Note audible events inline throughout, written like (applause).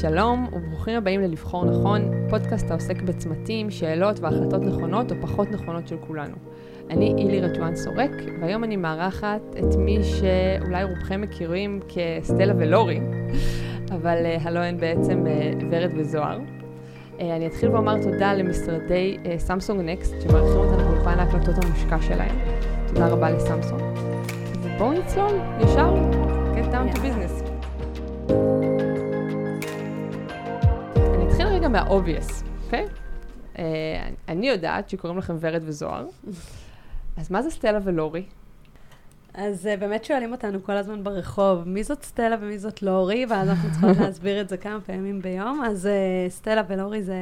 שלום וברוכים הבאים ללבחור נכון, פודקאסט העוסק בצמתים, שאלות והחלטות נכונות או פחות נכונות של כולנו. אני אילי רטואן סורק, והיום אני מארחת את מי שאולי רובכם מכירים כסטלה ולורי, אבל uh, הלא הן בעצם uh, ורד וזוהר. Uh, אני אתחיל ואומר תודה למשרדי סמסונג נקסט, שמארחים אותנו באולפן ההקלטות המושקע שלהם. תודה רבה לסמסונג. ובואו נצלול ישר, get down to business. מה-obvious, אוקיי? Uh, אני יודעת שקוראים לכם ורד וזוהר, אז מה זה סטלה ולורי? אז uh, באמת שואלים אותנו כל הזמן ברחוב, מי זאת סטלה ומי זאת לורי, ואז אנחנו צריכות להסביר את זה כמה פעמים ביום. אז uh, סטלה ולורי זה,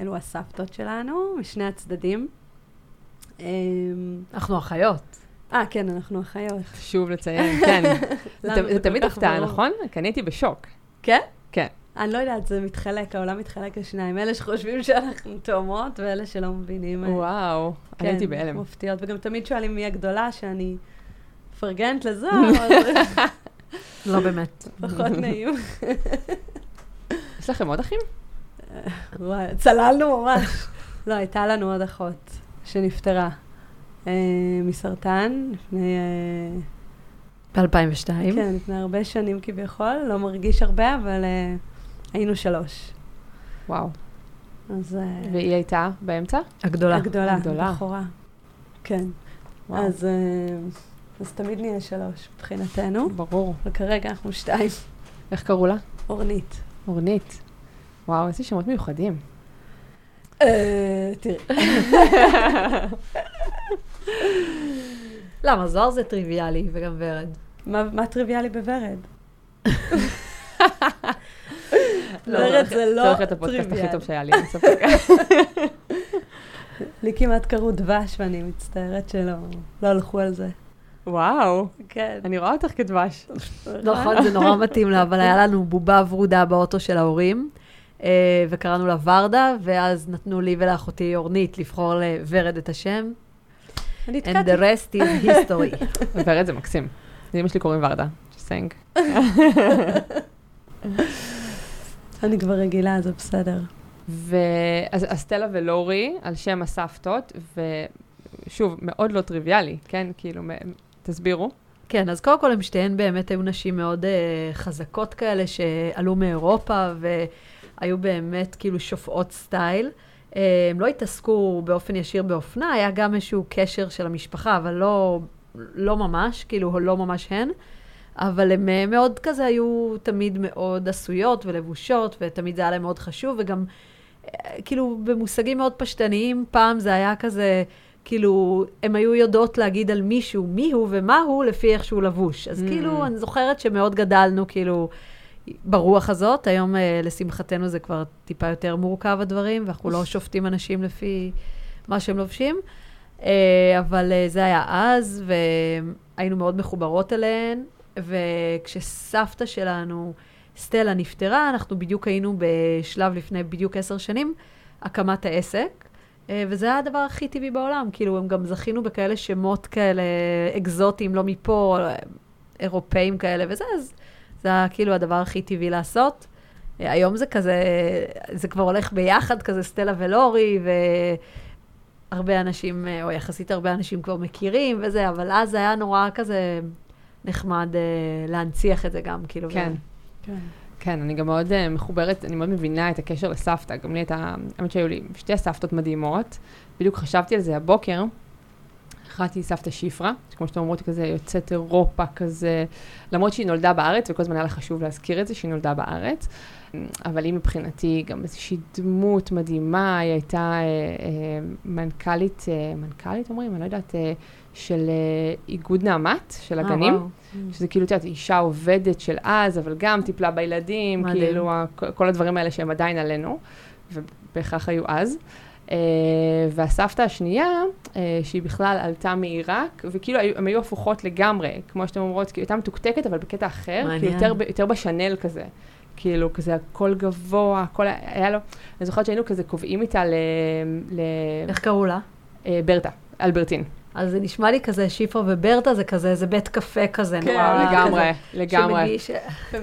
אלו הסבתות שלנו, משני הצדדים. אנחנו אחיות. אה, כן, אנחנו אחיות. חשוב לציין, כן. (laughs) זה תמיד הפתעה, נכון? כי אני הייתי בשוק. כן? כן. אני לא יודעת, זה מתחלק, העולם מתחלק לשניים. אלה שחושבים שאנחנו תאומות, ואלה שלא מבינים. וואו, כן, אני הייתי בהלם. מפתיעות. וגם תמיד שואלים מי הגדולה, שאני מפרגנת לזוהר, (laughs) לא באמת. פחות (laughs) נעים. יש לכם עוד אחים? וואי, צללנו ממש. לא, הייתה לנו עוד אחות שנפטרה אה, מסרטן לפני... ב-2002. כן, לפני הרבה שנים כביכול, לא מרגיש הרבה, אבל uh, היינו שלוש. וואו. אז... Uh, והיא הייתה באמצע? הגדולה. הגדולה, הגדולה. הבכורה. כן. וואו. אז, uh, אז תמיד נהיה שלוש מבחינתנו. ברור. וכרגע אנחנו שתיים. איך קראו לה? אורנית. אורנית. וואו, איזה שמות מיוחדים. תראי. למה? זוהר זה טריוויאלי, וגם ורד. מה טריוויאלי בוורד? (laughs) ורד זה לא צריך את הפודקאסט הכי טוב שהיה לי, אין ספק. (laughs) לי כמעט קראו דבש, ואני מצטערת שלא לא הלכו על זה. וואו. כן. אני רואה אותך כדבש. נכון, זה נורא מתאים לה, אבל היה לנו בובה ורודה באוטו של ההורים, וקראנו לה ורדה, ואז נתנו לי ולאחותי אורנית לבחור לוורד את השם. אני התקעתי. And the rest is history. (laughs) ורד זה מקסים. לאמא שלי קוראים ורדה, just saying. (laughs) אני כבר רגילה, זה בסדר. ואז סטלה ולורי, על שם הסבתות, ושוב, מאוד לא טריוויאלי, כן? כאילו, תסבירו. כן, אז קודם כל הם שתיהן באמת היו נשים מאוד uh, חזקות כאלה, שעלו מאירופה, והיו באמת כאילו שופעות סטייל. Uh, הם לא התעסקו באופן ישיר באופנה, היה גם איזשהו קשר של המשפחה, אבל לא לא ממש, כאילו, לא ממש הן, אבל הן אה, מאוד כזה היו תמיד מאוד עשויות ולבושות, ותמיד זה היה להן מאוד חשוב, וגם, אה, כאילו, במושגים מאוד פשטניים, פעם זה היה כזה, כאילו, הן היו יודעות להגיד על מישהו מי הוא ומה הוא לפי איך שהוא לבוש. אז mm. כאילו, אני זוכרת שמאוד גדלנו, כאילו, ברוח הזאת. היום, אה, לשמחתנו, זה כבר טיפה יותר מורכב הדברים, ואנחנו לא (laughs) שופטים אנשים לפי מה שהם לובשים. אבל זה היה אז, והיינו מאוד מחוברות אליהן, וכשסבתא שלנו, סטלה, נפטרה, אנחנו בדיוק היינו בשלב לפני בדיוק עשר שנים, הקמת העסק. אה, וזה היה הדבר הכי טבעי בעולם, כאילו, הם גם זכינו בכאלה שמות כאלה אקזוטיים, לא מפה, אירופאים כאלה וזה, אז זה היה כאילו הדבר הכי טבעי לעשות. היום זה כזה, זה כבר הולך ביחד, כזה סטלה ולורי, ו... הרבה אנשים, אה, או יחסית הרבה אנשים כבר מכירים וזה, אבל אז היה נורא כזה נחמד uh, להנציח את זה גם, כאילו. כן. ו... כן. כן, אני גם מאוד uh, מחוברת, אני מאוד מבינה את הקשר לסבתא. גם לי הייתה, האמת שהיו לי שתי סבתות מדהימות. בדיוק חשבתי על זה הבוקר. אחת היא סבתא שיפרה, שכמו שאתם אומרות, כזה יוצאת אירופה כזה, למרות שהיא נולדה בארץ, וכל הזמן היה לה חשוב להזכיר את זה, שהיא נולדה בארץ. אבל היא מבחינתי גם איזושהי דמות מדהימה, היא הייתה אה, אה, מנכ"לית, אה, מנכ"לית אומרים? אני לא יודעת, אה, של אה, איגוד נעמת, של אה, הגנים, אה, שזה כאילו, את יודעת, אישה עובדת של אז, אבל גם טיפלה בילדים, מדהים. כאילו, כל הדברים האלה שהם עדיין עלינו, ובהכרח היו אז. Uh, והסבתא השנייה, uh, שהיא בכלל עלתה מעיראק, וכאילו הן היו הפוכות לגמרי, כמו שאתן אומרות, כאילו הייתה מתוקתקת, אבל בקטע אחר, מעניין. כאילו יותר, יותר בשנל כזה. כאילו, כזה הכל גבוה, הכל היה לו, אני זוכרת שהיינו כזה קובעים איתה ל... ל... איך קראו לה? אה, ברטה, אלברטין. אז זה נשמע לי כזה, שיפרה וברטה זה כזה, זה בית קפה כזה, כן, נורא... לגמרי, כזה, לגמרי. שמגיש-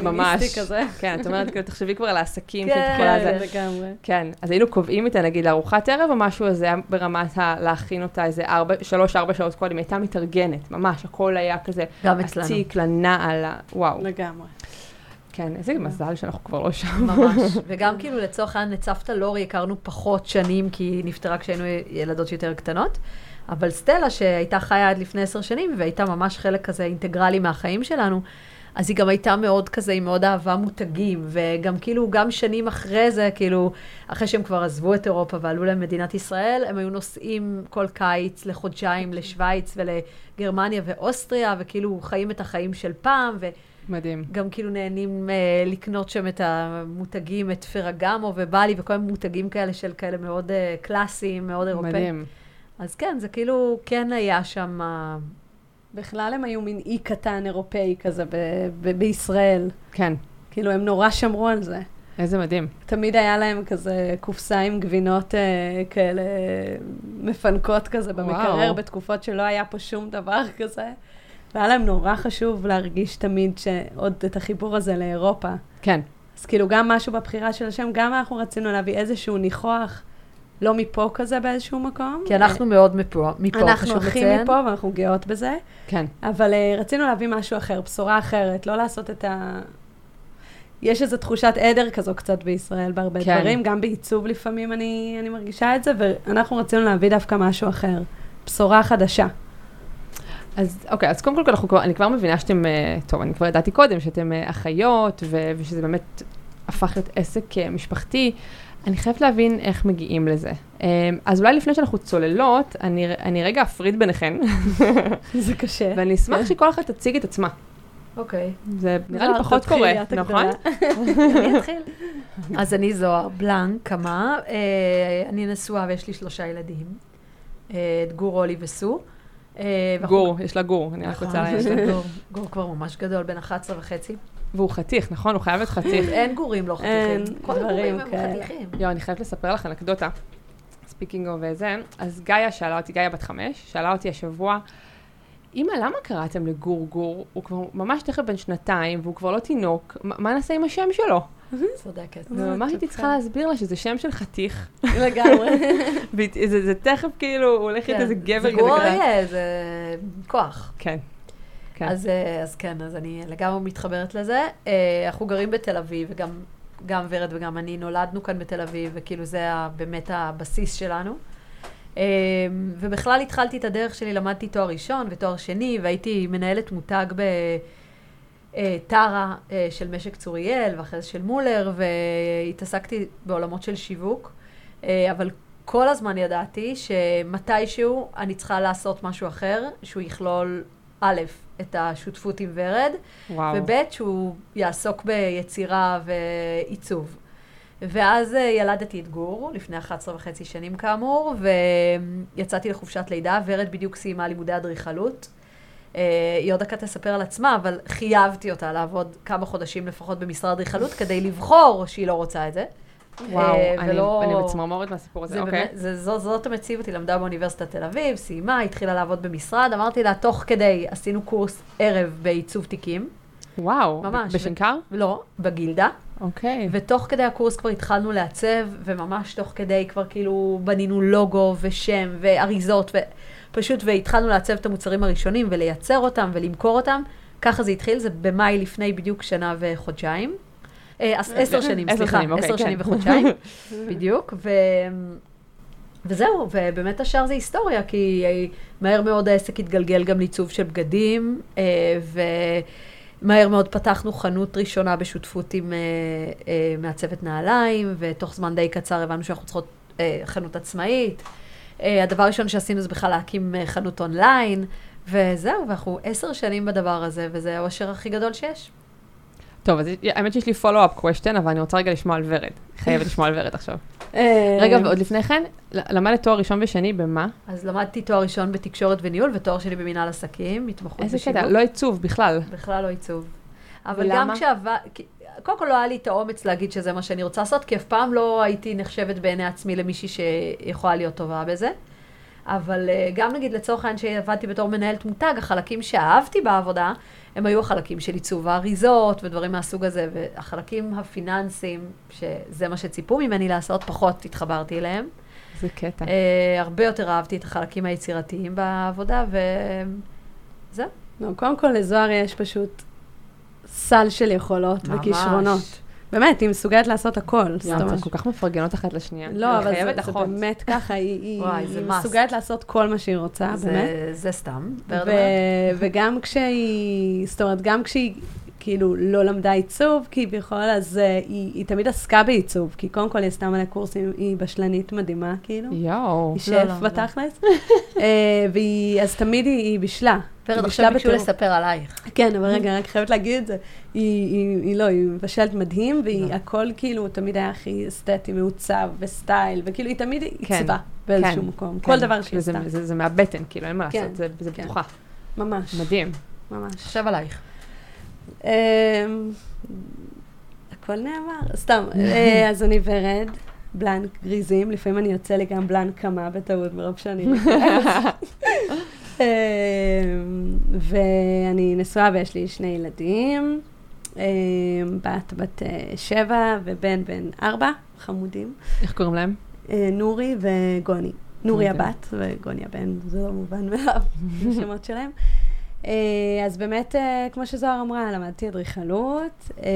ממש. פמיניסטי כזה. כן, את אומרת, כאילו, תחשבי כבר על העסקים כן. שאת יכולה... זה- לגמרי. כן, אז היינו קובעים איתה, נגיד, לארוחת ערב או משהו, אז זה היה ברמת ה... להכין אותה איזה ארבע, שלוש, ארבע שעות קודם, הייתה מתארגנת, ממש, הכל היה כזה, גם אצלנו. עתיק, לנעל, וואו. לגמרי. כן, איזה מזל שאנחנו כבר לא שם. ממש. (laughs) וגם כאילו לצורך העניין, את סבתא לורי הכרנו פחות שנים, כי היא נפטרה כשהיינו ילדות יותר קטנות. אבל סטלה, שהייתה חיה עד לפני עשר שנים, והייתה ממש חלק כזה אינטגרלי מהחיים שלנו, אז היא גם הייתה מאוד כזה, היא מאוד אהבה מותגים, וגם כאילו, גם שנים אחרי זה, כאילו, אחרי שהם כבר עזבו את אירופה ועלו למדינת ישראל, הם היו נוסעים כל קיץ לחודשיים לשוויץ ולגרמניה ואוסטריה, וכאילו חיים את החיים של פעם, ו... מדהים. גם כאילו נהנים אה, לקנות שם את המותגים, את פרגמו ובלי וכל מיני מותגים כאלה של כאלה מאוד אה, קלאסיים, מאוד אירופאים. מדהים. אז כן, זה כאילו כן היה שם... אה, בכלל הם היו מין אי קטן אירופאי כזה ב- ב- בישראל. כן, כאילו, הם נורא שמרו על זה. איזה מדהים. תמיד היה להם כזה קופסה עם גבינות אה, כאלה מפנקות כזה במקרר, וואו. בתקופות שלא היה פה שום דבר כזה. והיה להם נורא חשוב להרגיש תמיד שעוד את החיבור הזה לאירופה. כן, אז כאילו גם משהו בבחירה של השם, גם אנחנו רצינו להביא איזשהו ניחוח, לא מפה כזה באיזשהו מקום. כי אנחנו מאוד מפה, מפה אנחנו חשוב הכי לציין. מפה ואנחנו גאות בזה, כן. אבל uh, רצינו להביא משהו אחר, בשורה אחרת, לא לעשות את ה... יש איזו תחושת עדר כזו קצת בישראל בהרבה כן. דברים, גם בעיצוב לפעמים אני, אני מרגישה את זה, ואנחנו רצינו להביא דווקא משהו אחר, בשורה חדשה. אז אוקיי, אז קודם כל אנחנו כבר, אני כבר מבינה שאתם, אה, טוב, אני כבר ידעתי קודם שאתם אה, אחיות, ו- ושזה באמת הפך להיות עסק אה, משפחתי. אני חייבת להבין איך מגיעים לזה. אה, אז אולי לפני שאנחנו צוללות, אני, אני רגע אפריד ביניכן, (laughs) זה קשה. ואני אשמח שכל אחת תציג את עצמה. אוקיי. זה נראה לי פחות קורה, נכון? (laughs) אני אתחיל. אז אני זוהר בלנק, קמה. אה, אני נשואה ויש לי שלושה ילדים. אה, את גור, אולי וסו. אה, גור, יש לה גור, אני רק נכון, רוצה יש להגיד. לה גור. גור כבר ממש גדול, בן 11 וחצי. והוא חתיך, נכון? הוא חייב להיות חתיך. אין גורים לא חתיכים. כל הגורים הם. חתיכים. יואו, אני חייבת לספר לך אנקדוטה. speaking of וזה. אז גאיה שאלה אותי, גאיה בת חמש, שאלה אותי השבוע, אמא, למה קראתם לגור גור? הוא כבר ממש תכף בן שנתיים, והוא כבר לא תינוק, מה נעשה עם השם שלו? צודקת. וממש הייתי צריכה להסביר לה שזה שם של חתיך, לגמרי. זה תכף כאילו, הוא הולך להיות איזה גבר זה כזה. גור קטן. אריה, זה כוח. כן. כן. אז, אה, אז כן, אז אני לגמרי מתחברת לזה. אה, אנחנו גרים בתל אביב, וגם גם ורד וגם אני נולדנו כאן בתל אביב, וכאילו זה ה- באמת הבסיס שלנו. אה, ובכלל התחלתי את הדרך שלי, למדתי תואר ראשון ותואר שני, והייתי מנהלת מותג בטרה של משק צוריאל, ואחרי זה של מולר, והתעסקתי בעולמות של שיווק. אבל כל הזמן ידעתי שמתישהו אני צריכה לעשות משהו אחר, שהוא יכלול, א', את השותפות עם ורד, וואו. וב', שהוא יעסוק ביצירה ועיצוב. ואז אה, ילדתי את גור, לפני 11 וחצי שנים כאמור, ויצאתי לחופשת לידה, ורד בדיוק סיימה לימודי אדריכלות. אה, היא עוד דקה תספר על עצמה, אבל חייבתי אותה לעבוד כמה חודשים לפחות במשרד אדריכלות, כדי לבחור שהיא לא רוצה את זה. וואו, אה, אני ולא- אני בצמרמורת מהסיפור הזה, זה אוקיי. באמת, זה, זו, זאת המציאות, היא למדה באוניברסיטת תל אביב, סיימה, התחילה לעבוד במשרד, אמרתי לה, תוך כדי עשינו קורס ערב בעיצוב תיקים, וואו. ממש. בשנקר? לא, בגילדה, אוקיי. ותוך כדי הקורס כבר התחלנו לעצב, וממש תוך כדי כבר כאילו בנינו לוגו ושם ואריזות, ופשוט, והתחלנו לעצב את המוצרים הראשונים ולייצר אותם ולמכור אותם. ככה זה התחיל, זה במאי לפני בדיוק שנה וחודשיים. אה, עש- עשר שנים, עשר סליחה, שנים, אוקיי, עשר כן. שנים וחודשיים, (laughs) בדיוק. ו... וזהו, ובאמת השאר זה היסטוריה, כי אה, מהר מאוד העסק התגלגל גם לעיצוב של בגדים, אה, ומהר מאוד פתחנו חנות ראשונה בשותפות עם אה, אה, מעצבת נעליים, ותוך זמן די קצר הבנו שאנחנו צריכות אה, חנות עצמאית. אה, הדבר הראשון שעשינו זה בכלל להקים אה, חנות אונליין, וזהו, ואנחנו עשר שנים בדבר הזה, וזה האושר הכי גדול שיש. טוב, אז האמת שיש לי follow-up question, אבל אני רוצה רגע לשמוע על ורד. חייבת לשמוע על ורד עכשיו. אה, רגע, ועוד לפני כן, למדת תואר ראשון ושני במה? אז למדתי תואר ראשון בתקשורת וניהול, ותואר שני במנהל עסקים, התמחות איזה. קטע, לא עיצוב בכלל. בכלל לא עיצוב. אבל ולמה? גם כשעבד... קודם כל לא היה לי את האומץ להגיד שזה מה שאני רוצה לעשות, כי אף פעם לא הייתי נחשבת בעיני עצמי למישהי שיכולה להיות טובה בזה. אבל אה, גם נגיד לצורך העניין שעבדתי בתור מנהלת מותג, החלקים שאהבתי בעבודה, הם היו החלקים של עיצוב האריזות ודברים מהסוג הזה, והחלקים הפיננסיים, שזה מה שציפו ממני לעשות, פחות התחברתי אליהם. זה קטע. אה, הרבה יותר אהבתי את החלקים היצירתיים בעבודה, וזהו. לא, קודם כל לזוהר יש פשוט סל של יכולות ממש. וכישרונות. באמת, היא מסוגלת לעשות הכל. יואו, אתן כל כך מפרגנות אחת לשנייה. לא, אבל זה. באמת ככה, היא. מסוגלת לעשות כל מה שהיא רוצה, באמת. זה סתם. וגם כשהיא, זאת אומרת, גם כשהיא כאילו לא למדה עיצוב כביכול, אז uh, היא, היא תמיד עסקה בעיצוב, כי קודם כל היא עשתה מלא קורסים, היא בשלנית מדהימה, כאילו. יואו. היא לא, שף לא, לא. בתכלס. אה, והיא, אז תמיד היא, היא בישלה. ורד, היא עכשיו ביקשו. לספר עלייך. כן, אבל רגע, רק חייבת להגיד את זה. היא, היא, היא לא, היא מבשלת מדהים, והיא לא. כאילו תמיד היה הכי אסתטי, מעוצב וסטייל, וכאילו היא תמיד כן, עיצבה באיזשהו כן, מקום. כן, כל דבר שהיא כאילו זה- עשתה. זה זה מהבטן, כאילו, אין מה כן, לעשות, זה- זה כן. בטוחה. ממש, מדהים. ממש. עכשיו עלייך. אמ, הכל נאמר, סתם. אה, אז אני ורד, בלנק גריזים, לפעמים אני יוצא לי גם בלנק קמה בטעות, מרוב שאני. (laughs) אמ, ואני נשואה ויש לי שני ילדים, אמ, בת בת אה, שבע ובן בן ארבע, חמודים, איך קוראים להם? אה, נורי וגוני. נורי מדהים. הבת וגוני הבן, זה לא מובן מאליו, (laughs) השמות שלהם. אה, אז באמת, אה, כמו שזוהר אמרה, למדתי אדריכלות. אה,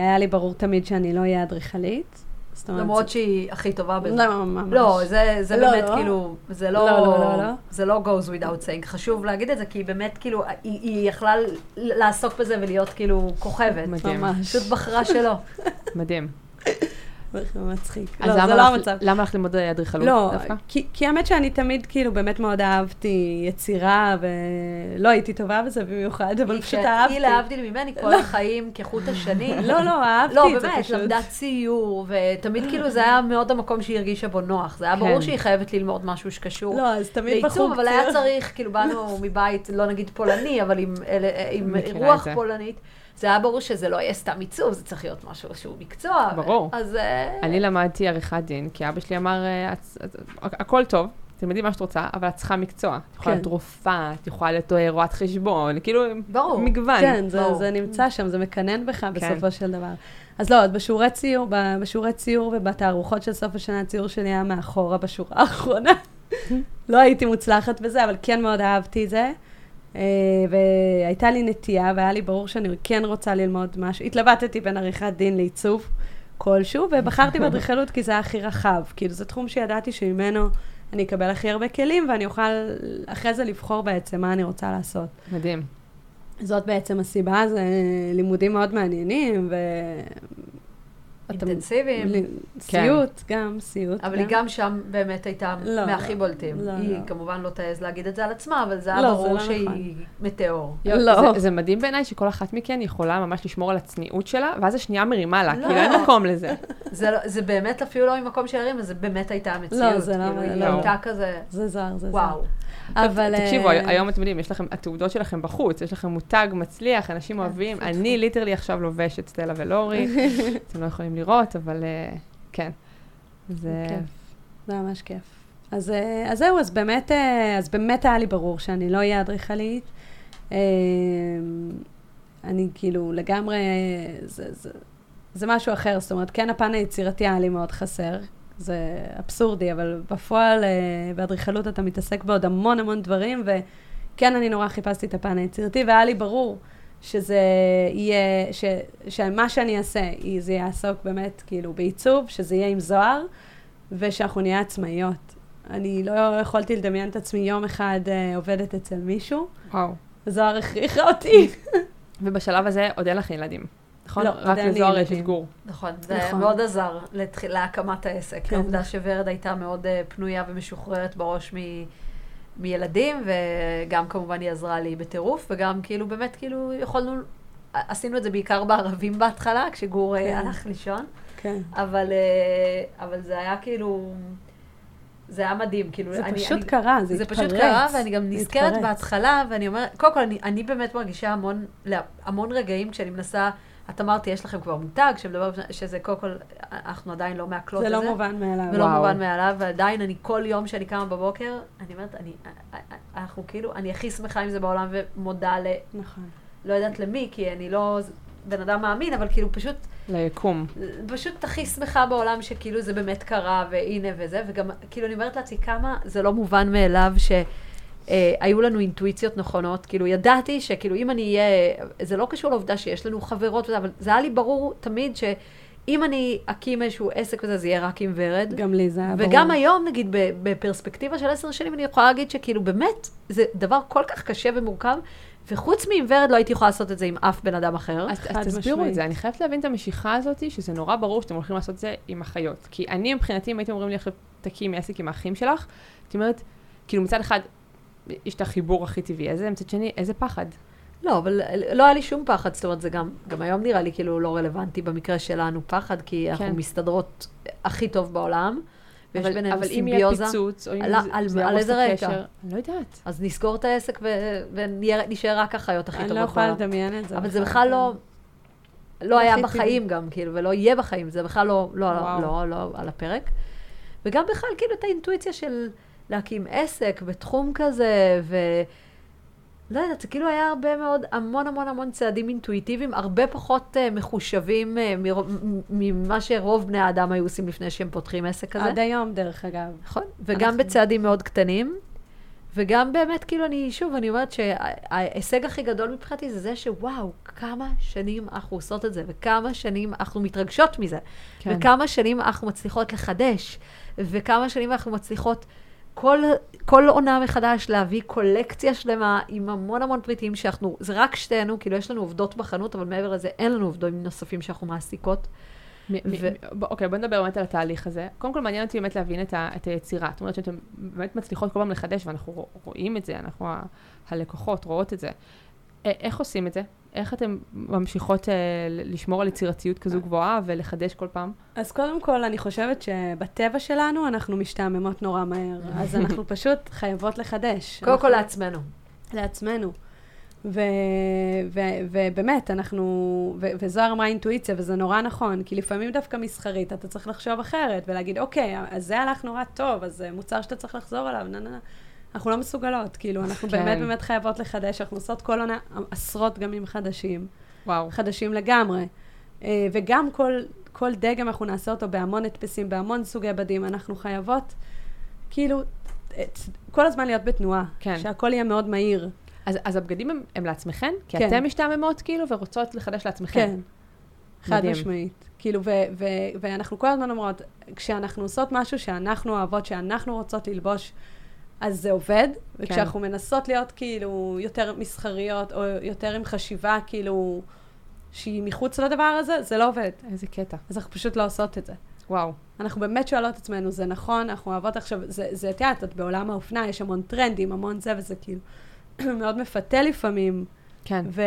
היה לי ברור תמיד שאני לא אהיה אדריכלית. זאת אומרת, למרות זה- שהיא הכי טובה בזה. לא, ממש. לא, זה, זה לא, באמת לא. כאילו, זה לא, לא, לא, לא, לא. זה לא goes without saying. חשוב להגיד את זה, כי היא באמת כאילו, היא, היא יכלה לעסוק בזה ולהיות כאילו כוכבת. מדהים. ממש. פשוט בחרה שלא. מדהים. זה מצחיק. אז לא, זה למה לא המצב. למה הלכת ללמוד אדריכלות לא, דווקא? כי, כי האמת שאני תמיד כאילו באמת מאוד אהבתי יצירה, ולא הייתי טובה בזה במיוחד, אבל פשוט כ- אהבתי. היא להבדיל ממני כל החיים כחוט השני. (laughs) לא, לא, אהבתי לא, את זה באמת, פשוט. למדה ציור, ותמיד כאילו זה היה מאוד המקום שהיא הרגישה בו נוח. זה היה ברור כן. שהיא חייבת ללמוד משהו שקשור לא, אז תמיד בחוג לעיצוב, אבל היה. צריך, כאילו באנו מבית, לא נגיד פולני, אבל עם, רוח זה. פולנית. זה היה ברור שזה לא יהיה סתם עיצוב, זה צריך להיות משהו שהוא מקצוע. ברור. אז... אה, אני למדתי עריכת דין, כי אבא שלי אמר, אה, הכל טוב, תלמדי מה שאת רוצה, אבל את צריכה מקצוע. את יכולה כן. להיות רופאה, את יכולה להיות אה, רואת חשבון, כאילו, ברור. מגוון. כן, זה, ברור. זה נמצא שם, זה מקנן בך כן. בסופו של דבר. אז לא, בשיעורי ציור, בשיעורי ציור ובתערוכות של סוף השנה, הציור שלי היה מאחורה בשורה האחרונה. (laughs) לא הייתי מוצלחת בזה, אבל כן מאוד אהבתי את זה. אה, והייתה לי נטייה, והיה לי ברור שאני כן רוצה ללמוד משהו. התלבטתי בין עריכת דין לעיצוב כלשהו, ובחרתי (laughs) באדריכלות כי זה היה הכי רחב. כאילו, זה תחום שידעתי שממנו אני אקבל הכי הרבה כלים, ואני אוכל אחרי זה לבחור בעצם מה אני רוצה לעשות. מדהים. זאת בעצם הסיבה, זה לימודים מאוד מעניינים, ו... אינטנסיביים. לי- סיוט, גם סיוט. אבל היא גם שם באמת הייתה לא, מהכי לא. בולטים. לא, היא לא. כמובן לא תעז להגיד את זה על עצמה, אבל זה היה לא, זה ברור לא שהיא נכון. מטאור. לא. זה, זה מדהים בעיניי שכל אחת מכן יכולה ממש לשמור על הצניעות שלה, ואז השנייה מרימה לה, לא. כאילו אין מקום לזה. (laughs) זה, לא- זה באמת אפילו לא ממקום של הרים, זה באמת הייתה המציאות. לא, זה לא- כאילו, היא לא. הייתה כזה, זה זר, זה זר. וואו. אבל... תקשיבו, אה, היום אתם יודעים, יש לכם, התעודות שלכם בחוץ, יש לכם מותג מצליח, אנשים אוהבים. אני ליטרלי עכשיו לובשת סטלה ולורי, (laughs) אתם לא יכולים לראות, אבל אה, כן. זה... כיף. זה ממש כיף. אז, אה, אז זהו, אז באמת, אה, אז באמת היה לי ברור שאני לא אהיה אדריכלית. אני כאילו לגמרי, זה, זה, זה משהו אחר, זאת אומרת, כן הפן היצירתי היה לי מאוד חסר. זה אבסורדי, אבל בפועל, באדריכלות אתה מתעסק בעוד המון המון דברים, וכן, אני נורא חיפשתי את הפן היצירתי, והיה לי ברור שזה יהיה, ש, שמה שאני אעשה, זה יעסוק באמת כאילו בעיצוב, שזה יהיה עם זוהר, ושאנחנו נהיה עצמאיות. אני לא יכולתי לדמיין את עצמי יום אחד אה, עובדת אצל מישהו, וואו. וזוהר הכריחה אותי. (laughs) ובשלב הזה עוד אין לך ילדים, נכון? לא, רק לזוהר יש. את גור. נכון, זה נכון. מאוד עזר להקמת העסק. כן. העובדה שורד הייתה מאוד אה, פנויה ומשוחררת בראש מ- מילדים, וגם כמובן היא עזרה לי בטירוף, וגם כאילו באמת כאילו יכולנו, עשינו את זה בעיקר בערבים בהתחלה, כשגור אה, כן. הלך לישון, כן. אבל, אה, אבל זה היה כאילו, זה היה מדהים, כאילו, זה אני- פשוט אני- קרה, זה זה התפרץ. פשוט קרה, ואני גם זה נזכרת התפרץ. בהתחלה, ואני אומרת, קודם כל, אני, אני באמת מרגישה המון, המון רגעים כשאני מנסה את אמרתי, יש לכם כבר מותג שמדבר, שזה קודם כל, אנחנו עדיין לא מעכלות זה את לא זה. מובן מאליו. ולא וואו. מובן מאליו, ועדיין אני כל יום שאני קמה בבוקר, אני אומרת, אני, אנחנו כאילו, אני הכי שמחה עם זה בעולם ומודה ל... נכון. לא יודעת למי, כי אני לא בן אדם מאמין, אבל כאילו פשוט, ליקום. פשוט הכי שמחה בעולם שכאילו זה באמת קרה, והנה וזה, וגם כאילו אני אומרת לעצמי כמה זה לא מובן מאליו ש... אה, היו לנו אינטואיציות נכונות, כאילו ידעתי שכאילו אם אני אהיה, זה לא קשור לעובדה שיש לנו חברות וזה, אבל זה היה לי ברור תמיד שאם אני אקים איזשהו עסק וזה, זה יהיה רק עם ורד. גם לי זה היה ברור. וגם היום, נגיד, ב- בפרספקטיבה של עשר שנים, אני יכולה להגיד שכאילו באמת, זה דבר כל כך קשה ומורכב, וחוץ מעם ורד לא הייתי יכולה לעשות את זה עם אף בן אדם אחר. אז, אז תסבירו משמעית. את זה, אני חייבת להבין את המשיכה הזאת, שזה נורא ברור שאתם הולכים לעשות את זה עם אחיות. כי אני מבחינתי, אם הייתם אומרים לי עכשיו, תקימי עסק עם האחים שלך, הייתי אומרת, כאילו מצד אחד, יש את החיבור הכי טבעי הזה, מצד שני, איזה פחד. לא, אבל לא היה לי שום פחד, זאת אומרת, זה גם, גם היום נראה לי כאילו לא רלוונטי במקרה שלנו פחד, כי אנחנו כן. מסתדרות הכי טוב בעולם, ויש אבל, בינינו אבל אם יהיה סימביוזה. פיצוץ, או אם על- זה, על- זה על איזה רקע? אני לא יודעת. אז נסגור את העסק ונשאר רק החיות הכי אני טובות לא יכולה בעולם. לדמיין את זה. אבל זה בכלל לא, לא היה בחיים גם, כאילו, ולא יהיה בחיים, זה בכלל לא, לא, וואו. לא, לא על הפרק. וגם בכלל, כאילו, את האינטואיציה של להקים עסק בתחום כזה, ו... לא יודעת, זה כאילו היה הרבה מאוד, המון המון המון צעדים אינטואיטיביים, הרבה פחות uh, מחושבים uh, מרוב- ממה שרוב בני האדם היו עושים לפני שהם פותחים עסק כזה. עד היום, דרך אגב. נכון, וגם אנחנו- בצעדים מאוד קטנים, וגם באמת, כאילו, אני, שוב, אני אומרת שההישג הכי גדול מבחינתי זה זה שוואו, כמה שנים אנחנו עושות את זה, וכמה שנים אנחנו מתרגשות מזה, כן. וכמה שנים אנחנו מצליחות לחדש, וכמה שנים אנחנו מצליחות כל, כל עונה מחדש להביא קולקציה שלמה עם המון המון פריטים שאנחנו, זה רק שתינו, כאילו יש לנו עובדות בחנות, אבל מעבר לזה אין לנו עובדים נוספים שאנחנו מעסיקות. מ- מ- ו- ב- אוקיי, בוא נדבר באמת על התהליך הזה. קודם כל, מעניין אותי באמת להבין את, ה, את היצירה. זאת אומרת שאתם באמת מצליחות כל פעם לחדש, ואנחנו רוא- רואים את זה, אנחנו ה- הלקוחות רואות את זה. איך עושים את זה? איך אתן ממשיכות אה, לשמור על יצירתיות כזו גבוהה ולחדש כל פעם? אז קודם כל, אני חושבת שבטבע שלנו אנחנו משתעממות נורא מהר, אז אנחנו (laughs) פשוט חייבות לחדש. קודם כל אנחנו- לעצמנו. לעצמנו. ו- ו- ובאמת, אנחנו, ו- וזוהר אמרה אינטואיציה, וזה נורא נכון, כי לפעמים דווקא מסחרית, אתה צריך לחשוב אחרת, ולהגיד, אוקיי, אז זה הלך נורא טוב, אז זה מוצר שאתה צריך לחזור עליו, נה נה נה. אנחנו לא מסוגלות, כאילו, אנחנו כן. באמת באמת חייבות לחדש, אנחנו עושות כל עונה עשרות דגמים חדשים, וואו. חדשים לגמרי. אה, וגם כל, כל דגם אנחנו נעשה אותו בהמון הדפסים, בהמון סוגי בדים, אנחנו חייבות, כאילו, כל הזמן להיות בתנועה. כן. שהכל יהיה מאוד מהיר. אז, אז הבגדים הם, הם לעצמכן? כי כן. אתן משתעממות כאילו ורוצות לחדש לעצמכן. כן, חד מדהים. משמעית. כאילו, ו- ו- ואנחנו כל הזמן אומרות, כשאנחנו עושות משהו שאנחנו אוהבות, שאנחנו רוצות ללבוש, אז זה עובד, וכשאנחנו מנסות להיות כאילו יותר מסחריות, או יותר עם חשיבה כאילו שהיא מחוץ לדבר הזה, זה לא עובד. איזה קטע. אז אנחנו פשוט לא עושות את זה. וואו. אנחנו באמת שואלות את עצמנו, זה נכון, אנחנו אוהבות עכשיו, זה, זה, את יודעת, את בעולם האופנה, יש המון טרנדים, המון זה, וזה כאילו (clears throat) מאוד מפתה לפעמים, כן. ו-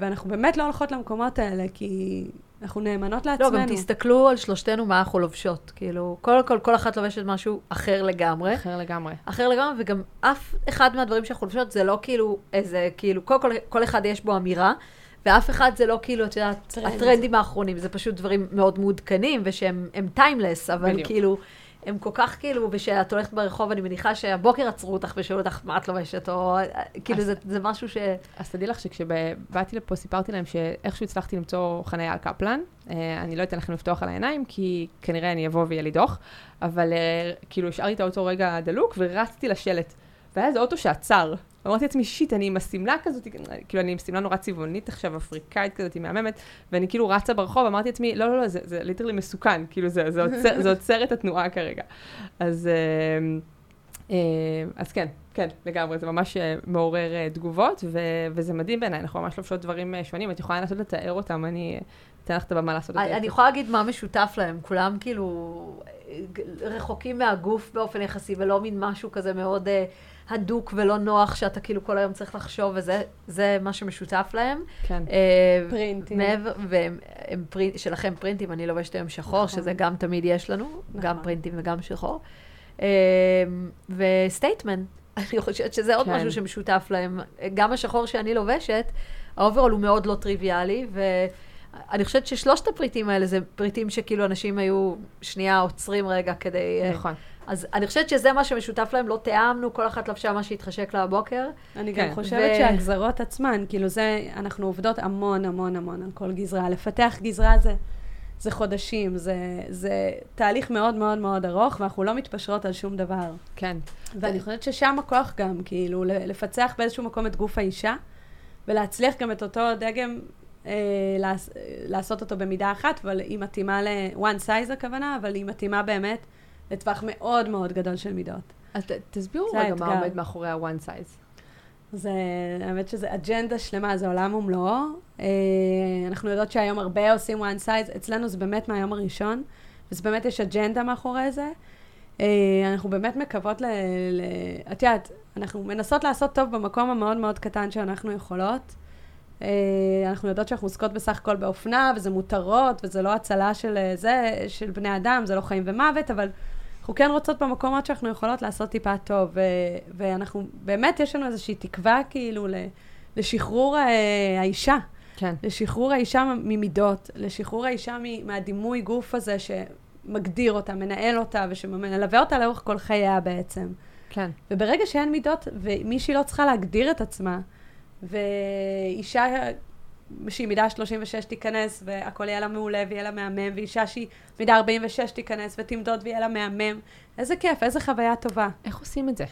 ואנחנו באמת לא הולכות למקומות האלה, כי אנחנו נאמנות לא, לעצמנו. גם תסתכלו על שלושתנו מה אנחנו לובשות. כאילו, קודם כל, כל אחת לובשת משהו אחר לגמרי. אחר לגמרי. אחר לגמרי, וגם אף אחד מהדברים שאנחנו לובשות זה לא כאילו איזה, כאילו, קודם כל, כל אחד יש בו אמירה, ואף אחד זה לא כאילו, את יודעת, טרנד. הטרנדים האחרונים, זה פשוט דברים מאוד מעודכנים, ושהם timeless, אבל בדיוק. כאילו, הם כל כך כאילו, ושאת הולכת ברחוב, אני מניחה שהבוקר עצרו אותך ושאלו אותך מה את לובשת, או כאילו, אז- זה, זה משהו ש... אז תדעי לך שכשבאתי לפה סיפרתי להם שאיכשהו הצלחתי למצוא חניה על קפלן. אה, אני לא אתן לכם לפתוח עליי עיניים, כי כנראה אני אבוא ויהיה לי דוח, אבל אה, כאילו השארתי את האוטו רגע דלוק ורצתי לשלט. והיה איזה אוטו שעצר. אמרתי לעצמי, shit, אני עם השמלה כזאת, כאילו אני עם שמלה נורא צבעונית עכשיו, אפריקאית כזאת, היא מהממת, ואני כאילו רצה ברחוב, אמרתי לעצמי, לא, לא, לא, זה, זה literally מסוכן, כאילו זה, זה, עוצר, זה עוצר את התנועה כרגע. אז, אה, אה, אז כן, כן, לגמרי, זה ממש אה, מעורר תגובות, ו, וזה מדהים בעיניי, אנחנו ממש לובשות דברים שונים, את יכולה לנסות לתאר אותם, אני אתן לך את הבמה לעשות את זה. אני יכולה להגיד מה משותף להם, כולם כאילו רחוקים מהגוף באופן יחסי, ולא מין משהו כזה מאוד הדוק ולא נוח, שאתה כאילו כל היום צריך לחשוב, וזה זה מה שמשותף להם. כן. אה, פרינטים. מעבר, והם הם פרינט, שלכם פרינטים, אני לובשת היום שחור, נכון. שזה גם תמיד יש לנו, גם נכון. פרינטים וגם שחור. אה, ו statement, (laughs) אני חושבת שזה עוד כן. משהו שמשותף להם. גם השחור שאני לובשת, האוברול הוא מאוד לא טריוויאלי, אני חושבת ששלושת הפריטים האלה זה פריטים שכאילו אנשים היו שנייה עוצרים רגע כדי... אה, נכון. אז אני חושבת שזה מה שמשותף להם, לא תיאמנו, כל אחת לבשה מה שהתחשק לה הבוקר. אני כן. גם חושבת ו- שהגזרות עצמן, כאילו זה, אנחנו עובדות המון המון המון על כל גזרה. לפתח גזרה זה, זה חודשים, זה, זה תהליך מאוד מאוד מאוד ארוך, ואנחנו לא מתפשרות על שום דבר. כן. ואני חושבת ששם הכוח גם, כאילו, לפצח באיזשהו מקום את גוף האישה, ולהצליח גם את אותו דגם, אה, לעשות אותו במידה אחת, אבל היא מתאימה ל-one size הכוונה, אבל היא מתאימה באמת לטווח מאוד מאוד גדול של מידות. אז ת- תסבירו רגע מה. עומד מאחורי ה-one size. זה, האמת שזה אג'נדה שלמה, זה עולם ומלואו. אה, אנחנו יודעות שהיום הרבה עושים one size, אצלנו זה באמת מהיום הראשון, וזה באמת יש אג'נדה מאחורי זה. אה, אנחנו באמת מקוות ל... ל... את יודעת, אנחנו מנסות לעשות טוב במקום המאוד מאוד קטן שאנחנו יכולות. אה, אנחנו יודעות שאנחנו עוסקות בסך הכל באופנה, וזה מותרות, וזה לא הצלה של זה, של בני אדם, זה לא חיים ומוות, אבל אנחנו כן רוצות במקומות שאנחנו יכולות לעשות טיפה טוב, ו- ואנחנו, באמת יש לנו איזושהי תקווה כאילו לשחרור אה, האישה, כן. לשחרור האישה ממידות, לשחרור האישה מהדימוי גוף הזה שמגדיר אותה, מנהל אותה ושמלווה אותה לאורך כל חייה בעצם. כן. וברגע שאין מידות, ומישהי לא צריכה להגדיר את עצמה, ואישה שהיא מידה 36 תיכנס, והכל יהיה לה מעולה ויהיה לה מהמם, ואישה שהיא מידה 46 תיכנס ותמדוד ויהיה לה מהמם, איזה כיף, איזה חוויה טובה. איך עושים את זה?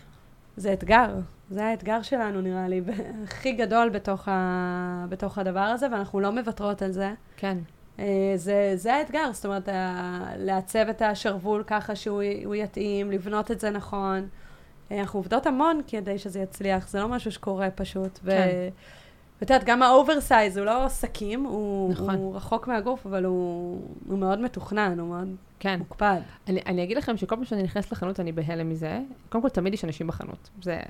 זה אתגר, זה האתגר שלנו נראה לי, הכי גדול בתוך, ה... בתוך הדבר הזה, ואנחנו לא מוותרות על זה. כן. אה, זה, זה האתגר, זאת אומרת, ה- לעצב את השרוול ככה שהוא יתאים, לבנות את זה נכון. אה, אנחנו עובדות המון כדי שזה יצליח, זה לא משהו שקורה פשוט. ו- כן. ואת יודעת, גם ה oversize הוא לא שקים, הוא, נכון. הוא רחוק מהגוף, אבל הוא, הוא מאוד מתוכנן, הוא מאוד כן. מוקפד. אני, אני אגיד לכם שכל פעם שאני נכנסת לחנות אני בהלם מזה. קודם כל, תמיד יש אנשים בחנות. זה,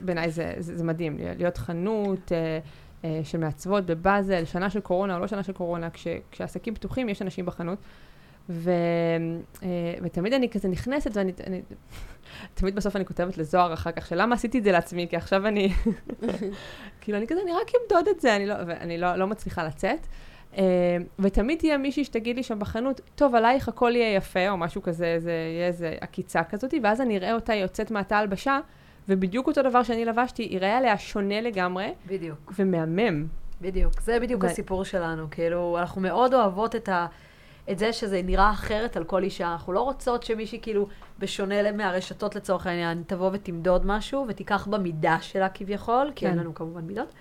בעיניי זה, זה, זה מדהים, להיות חנות אה, אה, של מעצבות בבאזל, שנה של קורונה או לא שנה של קורונה, כש, כשעסקים פתוחים יש אנשים בחנות. ו, אה, ותמיד אני כזה נכנסת ואני, אני, תמיד בסוף אני כותבת לזוהר אחר כך, שלמה עשיתי את זה לעצמי, כי עכשיו אני, (laughs) כאילו אני כזה, אני רק אמדוד את זה, אני לא, ואני לא, לא מצליחה לצאת. Uh, ותמיד תהיה מישהי שתגיד לי שם בחנות, טוב, עלייך הכל יהיה יפה, או משהו כזה, זה יהיה איזה עקיצה כזאת, ואז אני אראה אותה יוצאת מהתא הלבשה, ובדיוק אותו דבר שאני לבשתי, יראה עליה שונה לגמרי, בדיוק. ומהמם. בדיוק, זה בדיוק ו- הסיפור שלנו. כאילו, אנחנו מאוד אוהבות את, ה, את זה שזה נראה אחרת על כל אישה. אנחנו לא רוצות שמישהי, כאילו, בשונה מהרשתות לצורך העניין, תבוא ותמדוד משהו ותיקח במידה שלה כביכול, כי כן. אין לנו כמובן מידות,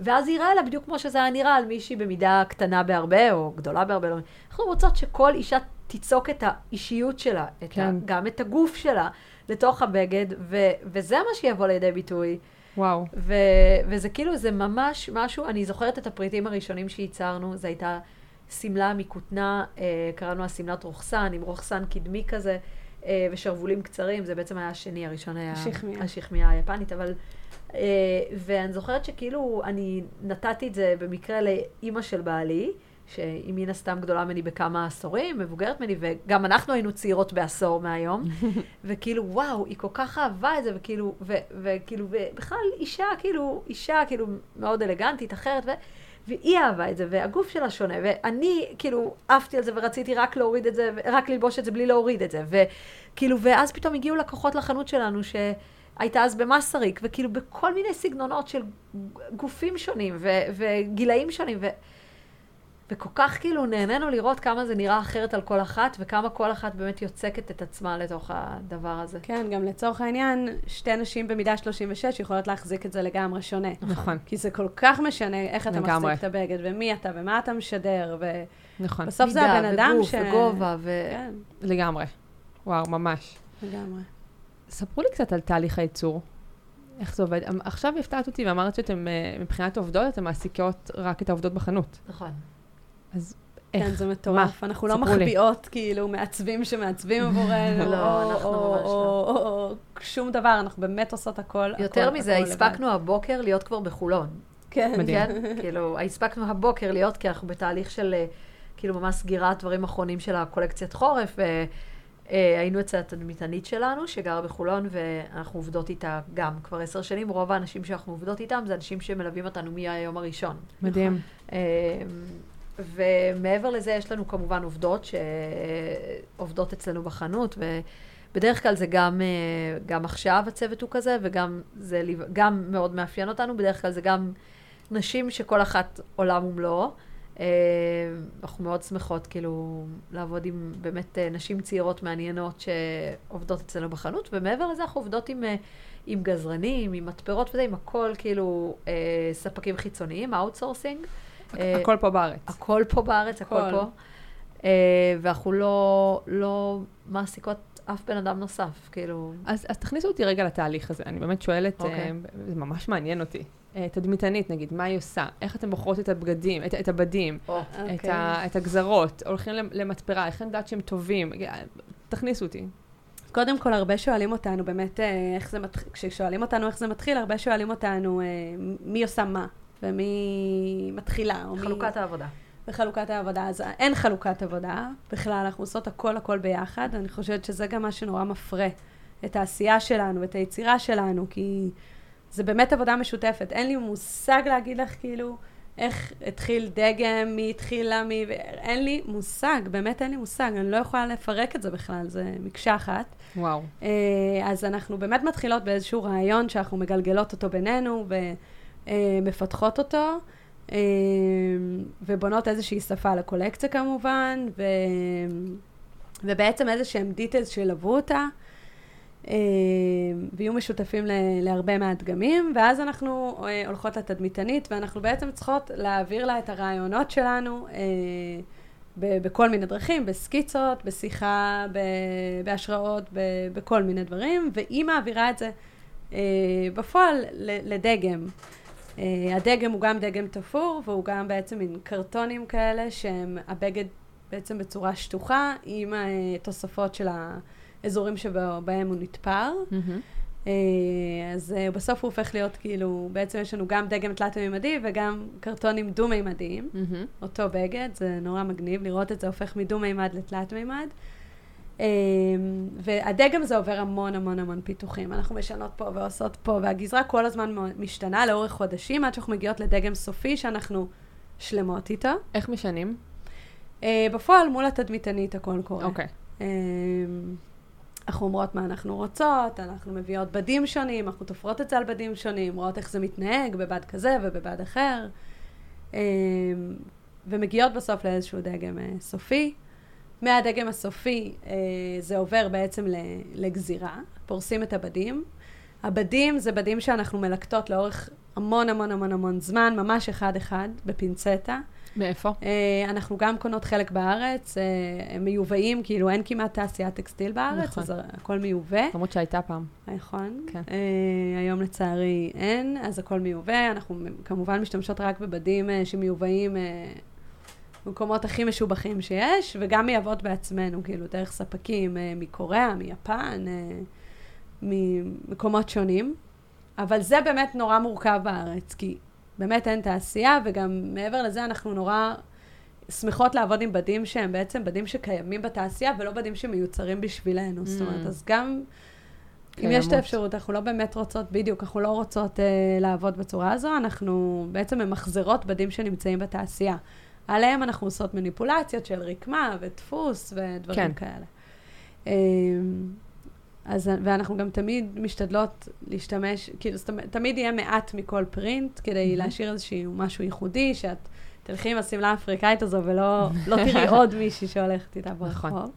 ואז ייראה לה בדיוק כמו שזה היה נראה על מישהי במידה קטנה בהרבה, או גדולה בהרבה. אנחנו רוצות שכל אישה תיצוק את האישיות שלה, את כן. ה, גם את הגוף שלה, לתוך הבגד, ו, וזה מה שיבוא לידי ביטוי. וואו. ו- וזה כאילו, זה ממש משהו, אני זוכרת את הפריטים הראשונים שייצרנו, זו הייתה שמלה מכותנה, אה, קראנו לה שמלת רוכסן, עם רוכסן קדמי כזה, אה, ושרוולים קצרים, זה בעצם היה השני, הראשון היה... השכמיה. השכמיה היפנית, אבל... אה, ואני זוכרת שכאילו, אני נתתי את זה במקרה לאימא של בעלי, שהיא מן הסתם גדולה ממני בכמה עשורים, מבוגרת ממני, וגם אנחנו היינו צעירות בעשור מהיום, (laughs) וכאילו, וואו, היא כל כך אהבה את זה, וכאילו, ו, וכאילו, ובכלל אישה, כאילו, אישה, כאילו, מאוד אלגנטית, אחרת, ו, והיא אהבה את זה, והגוף שלה שונה, ואני, כאילו, עפתי על זה ורציתי רק להוריד את זה, רק ללבוש את זה בלי להוריד את זה, וכאילו, ואז פתאום הגיעו לקוחות לחנות שלנו, ש... הייתה אז במסריק, וכאילו בכל מיני סגנונות של גופים שונים ו- וגילאים שונים, ו- וכל כך כאילו נהנינו לראות כמה זה נראה אחרת על כל אחת, וכמה כל אחת באמת יוצקת את עצמה לתוך הדבר הזה. כן, גם לצורך העניין, שתי נשים במידה 36 יכולות להחזיק את זה לגמרי שונה. נכון. כי זה כל כך משנה איך אתה לגמרי. מחזיק את הבגד, ומי אתה, ומה אתה משדר, ו... נכון. בסוף זה הבן אדם וגוף ש... וגובה, ו... כן, לגמרי. וואו, ממש. לגמרי. ספרו לי קצת על תהליך הייצור. איך זה עובד? אמ, עכשיו הפתעת אותי ואמרת שאתם, אה, מבחינת עובדות, אתן מעסיקות רק את העובדות בחנות. נכון. אז כן, איך? זה מטורף. אנחנו לא. מחביאות, כאילו, מעצבים שמעצבים (laughs) עבורנו, לא, או- אנחנו או- ממש או- או- או שום דבר, אנחנו באמת עושות הכל, יותר הכל, מזה, הכל לבד. הספקנו הבוקר להיות כבר בחולון. כן, מדהים. כן? (laughs) כאילו, הספקנו הבוקר להיות, כי אנחנו בתהליך של, אה, כאילו, ממש סגירת דברים אחרונים של הקולקציית חורף. ו- אה, היינו אצל התדמיתנית שלנו, שגרה בחולון, ואנחנו עובדות איתה גם כבר עשר שנים. רוב האנשים שאנחנו עובדות איתם זה אנשים שמלווים אותנו מהיום הראשון. מדהים. ומעבר לזה, יש לנו כמובן עובדות שעובדות אצלנו בחנות, ובדרך כלל זה גם, אה, גם עכשיו הצוות הוא כזה, וגם זה גם מאוד מאפיין אותנו, בדרך כלל זה גם נשים שכל אחת עולם ומלואו. אה, אנחנו מאוד שמחות כאילו לעבוד עם באמת אה, נשים צעירות מעניינות שעובדות אצלנו בחנות, ומעבר לזה אנחנו עובדות עם, עם גזרנים, עם מתפרות וזה, עם הכל כאילו ספקים חיצוניים, outsourcing. הכל פה בארץ. הכל פה בארץ, הכל, הכל פה. אה, ואנחנו לא, לא מעסיקות אף בן אדם נוסף, כאילו... אז, אז תכניסו אותי רגע לתהליך הזה. אני באמת שואלת, okay. אוקיי. uh, זה ממש מעניין אותי. תדמיתנית, נגיד, מה היא עושה? איך אתן בוחרות את הבגדים, את, את הבדים, oh. את, okay. אוקיי. ה, את הגזרות? הולכים למתפרה, איך אני יודעת שהם טובים? תכניסו אותי. קודם כל, הרבה שואלים אותנו באמת איך זה מתחיל, כששואלים אותנו איך זה מתחיל, הרבה שואלים אותנו מי עושה מה. ומי מתחילה. חלוקת מי... העבודה. בחלוקת העבודה. אז אין חלוקת עבודה בכלל, אנחנו עושות הכל הכל ביחד. אני חושבת שזה גם מה שנורא מפרה את העשייה שלנו, את היצירה שלנו, כי זה באמת עבודה משותפת. אין לי מושג להגיד לך כאילו איך התחיל דגם, מי התחילה, מי... אין לי מושג, באמת אין לי מושג. אני לא יכולה לפרק את זה בכלל, זה מקשה אחת. וואו. אה, אז אנחנו באמת מתחילות באיזשהו רעיון שאנחנו מגלגלות אותו בינינו, ו... אה, מפתחות אותו, אה, ובונות איזושהי שפה לקולקציה כמובן, ו... ובעצם איזה שהם דיטלס שילוו אותה, אה, ויהיו משותפים ל... להרבה מהדגמים, ואז אנחנו הולכות לתדמיתנית, ואנחנו בעצם צריכות להעביר לה את הרעיונות שלנו. בכל מיני דרכים, בסקיצות, בשיחה, בהשראות, בכל מיני דברים, והיא מעבירה את זה בפועל לדגם. Uh, הדגם הוא גם דגם תפור, והוא גם בעצם מין קרטונים כאלה, שהם הבגד בעצם בצורה שטוחה, עם התוספות של האזורים שבהם הוא נתפר. Mm-hmm. Uh, אז בסוף הוא הופך להיות כאילו, בעצם יש לנו גם דגם תלת-מימדי וגם קרטונים דו-מימדיים, mm-hmm. אותו בגד, זה נורא מגניב לראות את זה הופך מדו-מימד לתלת-מימד. אמ, והדגם הזה עובר המון המון המון פיתוחים. אנחנו משנות פה ועושות פה, והגזרה כל הזמן משתנה לאורך חודשים, עד שאנחנו מגיעות לדגם סופי שאנחנו שלמות איתו. איך משנים? אה, בפועל, מול התדמיתנית הכל קורה. אוקיי. Okay. אמ, אנחנו אומרות מה אנחנו רוצות, אנחנו מביאות בדים שונים, אנחנו תופרות את זה על בדים שונים, רואות איך זה מתנהג בבד כזה ובבד אחר, אמ, ומגיעות בסוף לאיזשהו דגם אה, סופי. מהדגם הסופי אה, זה עובר בעצם לגזירה, פורסים את הבדים. הבדים זה בדים שאנחנו מלקטות לאורך המון המון המון המון זמן, ממש אחד-אחד, בפינצטה. מאיפה? אה, אנחנו גם קונות חלק בארץ, אה, הם מיובאים, כאילו אין כמעט תעשיית טקסטיל בארץ, נכון. אז הכל מיובא. למרות שהייתה פעם. נכון. כן. היום לצערי אין, אז הכל מיובא. אנחנו כמובן משתמשות רק בבדים שמיובאים במקומות הכי משובחים שיש, וגם מייבאות בעצמנו, כאילו, דרך ספקים אה, מקוריאה, מיפן, אה, ממקומות שונים. אבל זה באמת נורא מורכב בארץ, כי באמת אין תעשייה, וגם מעבר לזה אנחנו נורא שמחות לעבוד עם בדים שהם בעצם בדים שקיימים בתעשייה, ולא בדים שמיוצרים בשבילנו. Mm. זאת אומרת, אז גם... אם יש את האפשרות, אנחנו לא באמת רוצות, בדיוק, אנחנו לא רוצות uh, לעבוד בצורה הזו, אנחנו בעצם ממחזרות בדים שנמצאים בתעשייה. עליהם אנחנו עושות מניפולציות של רקמה ודפוס ודברים כן. כאלה. אמ, אז, ואנחנו גם תמיד משתדלות להשתמש, כאילו, תמיד יהיה מעט מכל פרינט, כדי mm-hmm. להשאיר איזשהו משהו ייחודי, שאת תלכי עם השמלה האפריקאית הזו ולא לא תראי (laughs) עוד מישהי שהולכת איתה ברחוב. נכון.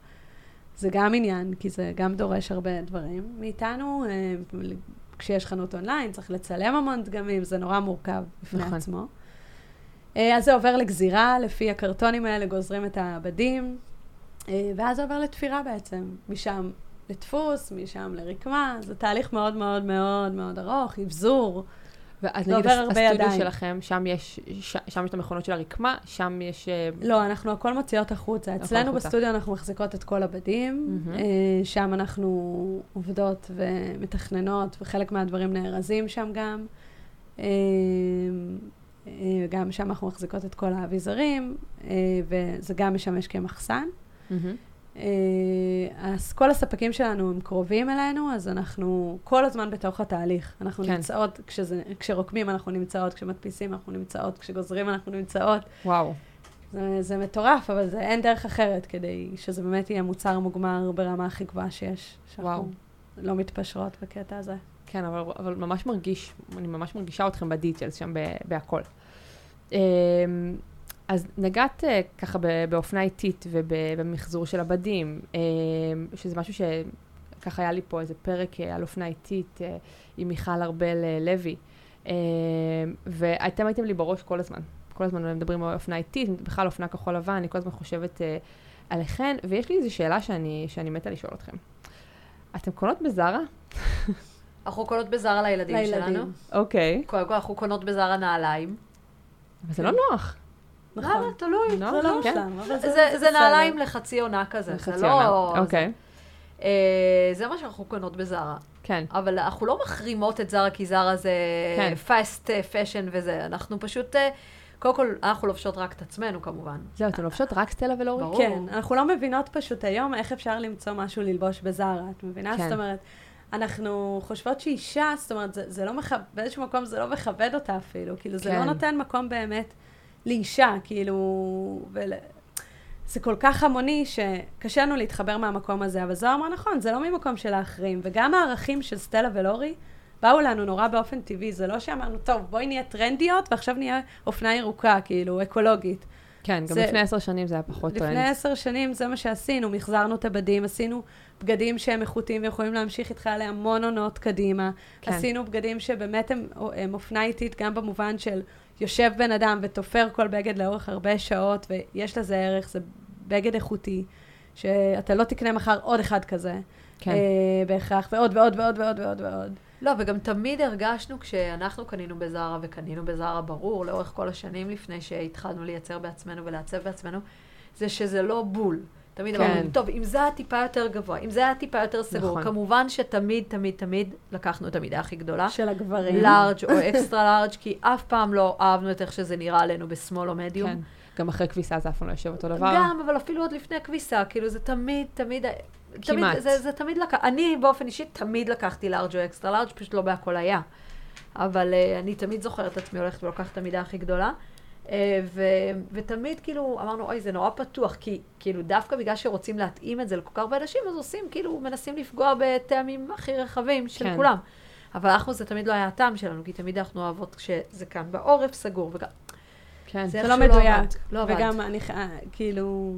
זה גם עניין, כי זה גם דורש הרבה דברים מאיתנו. אה, כשיש חנות אונליין, צריך לצלם המון דגמים, זה נורא מורכב בפני נכון. עצמו. אה, אז זה עובר לגזירה, לפי הקרטונים האלה גוזרים את העבדים, אה, ואז זה עובר לתפירה בעצם, משם לדפוס, משם לרקמה, זה תהליך מאוד מאוד מאוד מאוד ארוך, אבזור. ואז נגיד הסטודיו שלכם, שם יש, ש, שם יש את המכונות של הרקמה, שם יש... אה, לא, אנחנו הכל מוציאות החוצה. אצלנו בסטודיו אנחנו מחזיקות את כל הבדים, mm-hmm. שם אנחנו עובדות ומתכננות, וחלק מהדברים נארזים שם גם. אה, גם שם אנחנו מחזיקות את כל האביזרים, אה, וזה גם משמש כמחסן. Mm-hmm. אז כל הספקים שלנו הם קרובים אלינו, אז אנחנו כל הזמן בתוך התהליך. אנחנו כן. נמצאות, כשזה, כשרוקמים אנחנו נמצאות, כשמדפיסים אנחנו נמצאות, כשגוזרים אנחנו נמצאות. וואו. זה, זה מטורף, אבל זה אין דרך אחרת כדי שזה באמת יהיה מוצר מוגמר ברמה הכי גבוהה שיש. וואו. לא מתפשרות בקטע הזה. כן, אבל, אבל ממש מרגיש, אני ממש מרגישה אתכם בדיטיילס שם ב- בהכל. אמ, אז נגעת אה, ככה ב- באופנה איטית ובמחזור של הבדים, אמ, שזה משהו שככה היה לי פה איזה פרק אה, על אופנה איטית אה, עם מיכל ארבל לוי, אמ, ואתם הייתם לי בראש כל הזמן. כל הזמן מדברים על אופנה איטית, בכלל אופנה כחול לבן, אני כל הזמן חושבת אה, עליכן, ויש לי איזו שאלה שאני, שאני מתה לשאול אתכם. אתם קונות בזארה? אנחנו קונות בזארה לילדים שלנו. לילדים. אוקיי. קודם כל, אנחנו קונות בזארה נעליים. אבל זה לא נוח. נכון. למה? תלוי. לא? זה לא כן. מושלם, אבל זה. נעליים לחצי עונה כזה, זה לא... עונה. אוקיי, אה, זה מה שאנחנו קונות בזארה. כן. אבל אנחנו לא מחרימות את זארה כי זארה זה כן. fast fashion וזה. אנחנו פשוט, אה, קודם כל, אנחנו לובשות רק את עצמנו כמובן. זהו, אתן לובשות רק סטלה ולאורי? ברור. כן, אנחנו לא מבינות פשוט היום איך אפשר למצוא משהו ללבוש בזארה, את מבינה? כן. זאת אומרת, אנחנו חושבות שאישה, זאת אומרת, זה, זה לא מכבד, באיזשהו מקום זה לא מכבד אותה אפילו, כאילו, זה כן. לא נותן מקום באמת לאישה, כאילו, ול... זה כל כך המוני שקשה לנו להתחבר מהמקום הזה, אבל זוהר אמרה נכון, זה לא ממקום של להחרים, וגם הערכים של סטלה ולורי באו לנו נורא באופן טבעי, זה לא שאמרנו, טוב, בואי נהיה טרנדיות, ועכשיו נהיה אופנה ירוקה, כאילו, אקולוגית. כן, גם זה- לפני עשר שנים זה היה פחות טרנד. לפני עשר שנים זה מה שעשינו, מחזרנו את הבדים, עשינו בגדים שהם איכותיים ויכולים להמשיך איתך להמון עונות קדימה. כן. עשינו בגדים שבאמת הם, הם אופנה איטית גם במובן של יושב בן אדם ותופר כל בגד לאורך הרבה שעות, ויש לזה ערך, זה בגד איכותי, שאתה לא תקנה מחר עוד אחד כזה, כן. אה, בהכרח, ועוד ועוד ועוד ועוד ועוד ועוד. לא, וגם תמיד הרגשנו כשאנחנו קנינו בזארה, וקנינו בזארה ברור, לאורך כל השנים לפני שהתחלנו לייצר בעצמנו ולעצב בעצמנו, זה שזה לא בול. תמיד כן. אמרנו, טוב, אם זה היה טיפה יותר גבוה, אם זה היה טיפה יותר סגור, נכון. כמובן שתמיד, תמיד, תמיד לקחנו את המידה הכי גדולה. של הגברים. לארג' או (laughs) אקסטרה לארג', כי אף פעם לא אהבנו את איך שזה נראה עלינו בסמול או מדיום. כן. גם אחרי כביסה זה אף פעם לא יושב אותו דבר. גם, אבל אפילו עוד לפני הכביסה, כאילו זה תמיד, תמיד, כמעט. תמיד, זה, זה תמיד לקח, אני באופן אישי תמיד לקחתי לארג' או אקסטרה לארג', פשוט לא בהכל היה. אבל uh, אני תמיד זוכרת את עצמי הולכת ולוקחת את המידה הכי גדולה. Uh, ו, ותמיד כאילו אמרנו, אוי, זה נורא פתוח, כי כאילו דווקא בגלל שרוצים להתאים את זה לכל כך הרבה אנשים, אז עושים, כאילו, מנסים לפגוע בטעמים הכי רחבים של כן. כולם. אבל אנחנו, זה תמיד לא היה הטעם שלנו, כי תמיד אנחנו אוהבות כשזה כאן בעורף סגור, וגם... כן. זה זה לא לא מדויק. עבד, לא עבד. וגם אני, אה, כאילו,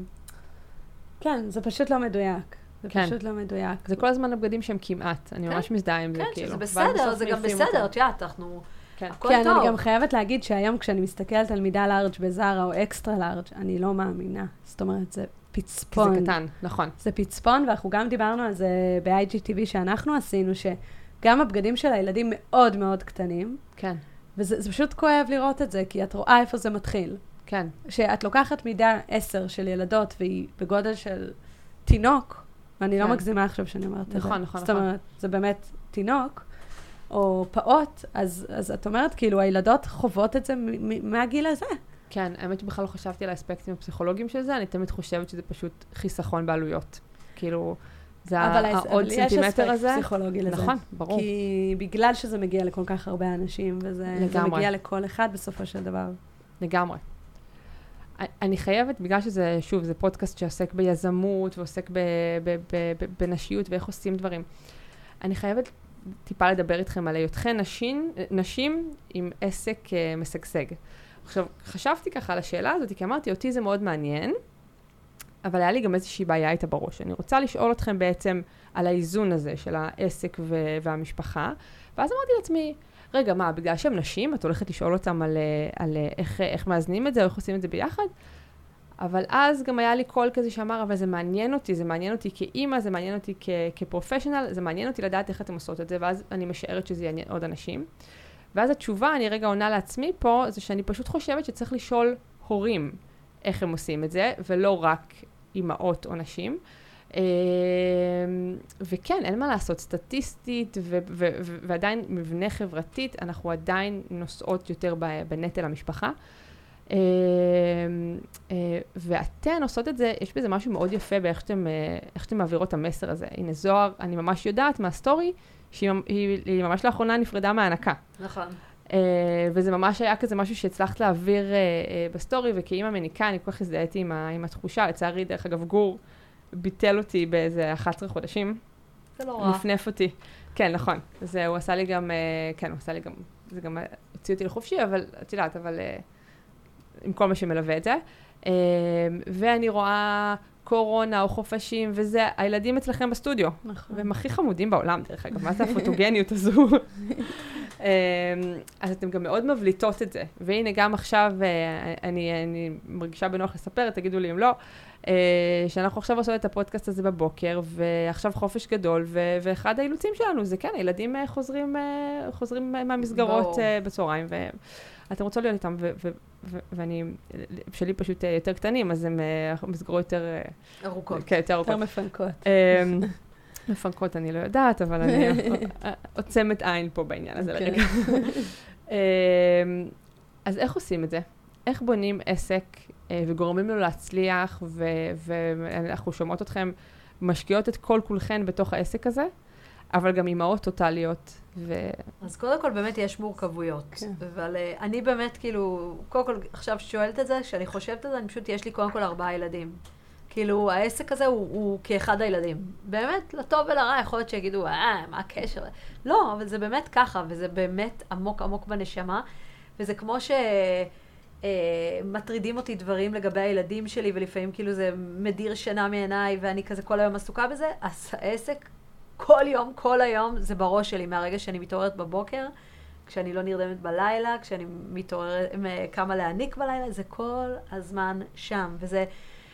כן, זה פשוט לא מדויק. זה כן. פשוט לא מדויק. זה כל הזמן הבגדים שהם כמעט. אני כן. ממש מזדהה עם זה, כן, כאילו. שזה ואז בסדר, זה גם בסדר. את יודעת, אנחנו... כן. הכל כן, טוב. אני גם חייבת להגיד שהיום כשאני מסתכלת על מידה לארג' בזארה או אקסטרה לארג', אני לא מאמינה. זאת אומרת, זה כי פצפון. זה קטן, נכון. זה פצפון, ואנחנו גם דיברנו על זה ב-IGTV שאנחנו עשינו, שגם הבגדים של הילדים מאוד מאוד קטנים, כן, וזה זה פשוט כואב לראות את זה, כי את רואה איפה זה מתחיל. כן. שאת לוקחת מידה 10 של ילדות והיא בגודל של תינוק, ואני לא כן. מגזימה עכשיו שאני אומרת את זה. נכון, נכון, זאת נכון. אומרת, זה באמת תינוק, או פעוט, אז, אז את אומרת, כאילו, הילדות חוות את זה מהגיל הזה. כן, האמת שבכלל לא חשבתי על האספקטים הפסיכולוגיים של זה, אני תמיד חושבת שזה פשוט חיסכון בעלויות. כאילו, זה ה- אבל, האס- העוד אבל יש סנטימטר אספקט הזה. פסיכולוגי לזה. נכון, ברור. כי בגלל שזה מגיע לכל כך הרבה אנשים, וזה. מגיע לכל אחד בסופו של דבר. לגמרי. אני חייבת, בגלל שזה, שוב, זה פודקאסט שעוסק ביזמות ועוסק בנשיות ואיך עושים דברים. אני חייבת טיפה לדבר איתכם על היותכן נשים, נשים עם עסק uh, משגשג. עכשיו, חשבתי ככה על השאלה הזאת, כי אמרתי, אותי זה מאוד מעניין, אבל היה לי גם איזושהי בעיה איתה בראש. אני רוצה לשאול אתכם בעצם על האיזון הזה של העסק ו- והמשפחה, ואז אמרתי לעצמי, רגע, מה, בגלל שהן נשים, את הולכת לשאול אותם על, אה, על אה, איך, איך מאזנים את זה, או איך עושים את זה ביחד? אבל אז גם היה לי קול כזה שאמר, אבל זה מעניין אותי, זה מעניין אותי כאימא, זה מעניין אותי כ- כפרופשיונל, זה מעניין אותי לדעת איך אתם עושות את זה, ואז אני משערת שזה יעניין עוד אנשים. ואז התשובה, אני רגע עונה לעצמי פה, זה שאני פשוט חושבת שצריך לשאול הורים איך הם עושים את זה, ולא רק אימהות או נשים. אמ, וכן, אין מה לעשות, סטטיסטית ו- ו- ו- ועדיין מבחינה חברתית, אנחנו עדיין נושאות יותר בנטל המשפחה. אמ, אה, ואתן עושות את זה, יש בזה משהו מאוד יפה באיך שאתם, אה, שאתם מעבירות את המסר הזה. הנה, זוהר, אני ממש יודעת מהסטורי, שהיא היא- היא ממש לאחרונה נפרדה מההנקה. נכון. אה, וזה ממש היה כזה משהו שהצלחת להעביר אה, אה, בסטורי, וכאימא מניקה, אני כל כך הזדהיתי עם, עם התחושה. לצערי, דרך אגב, גור ביטל אותי באיזה 11 חודשים. זה לא רע. נפנף אותי. כן, נכון. זה, הוא עשה לי גם, uh, כן, הוא עשה לי גם, זה גם הוציא אותי לחופשי, אבל את יודעת, אבל uh, עם כל מה שמלווה את זה. Uh, ואני רואה קורונה או חופשים, וזה, הילדים אצלכם בסטודיו. נכון. והם הכי חמודים בעולם, דרך אגב, מה זה הפוטוגניות הזו? (laughs) אמ, אז אתן גם מאוד מבליטות את זה. והנה, גם עכשיו, אה, אני, אני מרגישה בנוח לספר, תגידו לי אם לא, אה, שאנחנו עכשיו עושות את הפודקאסט הזה בבוקר, ועכשיו חופש גדול, ו- ואחד האילוצים שלנו זה כן, הילדים אה, חוזרים, חוזרים מהמסגרות. בצהריים, ואתם רוצות להיות איתם, ואני, שלי פשוט יותר קטנים, אז הם מסגרות יותר... ארוכות. כן, יותר יותר ארוכות. מפנקות. אמ, (laughs) מפנקות אני לא יודעת, אבל אני (laughs) עוצמת עין פה בעניין הזה אוקיי. לרגע. (laughs) אמ, אז איך עושים את זה? איך בונים עסק אה, וגורמים לו להצליח, ואנחנו שומעות אתכם משקיעות את כל כולכן בתוך העסק הזה, אבל גם אימהות טוטאליות. ו... אז קודם כל באמת יש מורכבויות. כן. אבל אה, אני באמת כאילו, קודם כל עכשיו שואלת את זה, כשאני חושבת על זה, אני פשוט, יש לי קודם כל ארבעה ילדים. כאילו, העסק הזה הוא, הוא כאחד הילדים. באמת, לטוב ולרע, יכול להיות שיגידו, אה, מה הקשר? לא, אבל זה באמת ככה, וזה באמת עמוק עמוק בנשמה, וזה כמו ש... אה, מטרידים אותי דברים לגבי הילדים שלי, ולפעמים כאילו זה מדיר שינה מעיניי, ואני כזה כל היום עסוקה בזה, אז העסק כל יום, כל היום, זה בראש שלי, מהרגע שאני מתעוררת בבוקר, כשאני לא נרדמת בלילה, כשאני מתעוררת, קמה להעניק בלילה, זה כל הזמן שם. וזה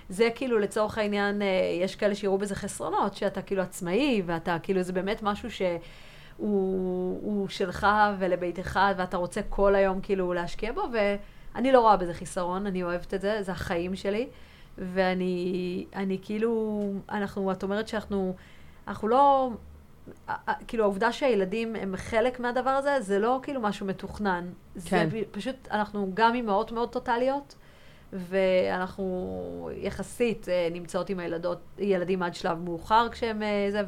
זה כאילו לצורך העניין, אה, יש כאלה שיראו בזה חסרונות, שאתה כאילו עצמאי, ואתה כאילו, זה באמת משהו שהוא הוא שלך ולביתך, ואתה רוצה כל היום כאילו להשקיע בו, ואני לא רואה בזה חיסרון, אני אוהבת את זה, זה החיים שלי. ואני אני כאילו, אנחנו, את אומרת שאנחנו, אנחנו לא, כאילו העובדה שהילדים הם חלק מהדבר הזה, זה לא כאילו משהו מתוכנן. כן. זה פשוט, אנחנו גם אימהות מאוד טוטאליות, ואנחנו יחסית אה, נמצאות עם הילדות, ילדים עד שלב מאוחר כשהם אה, זה,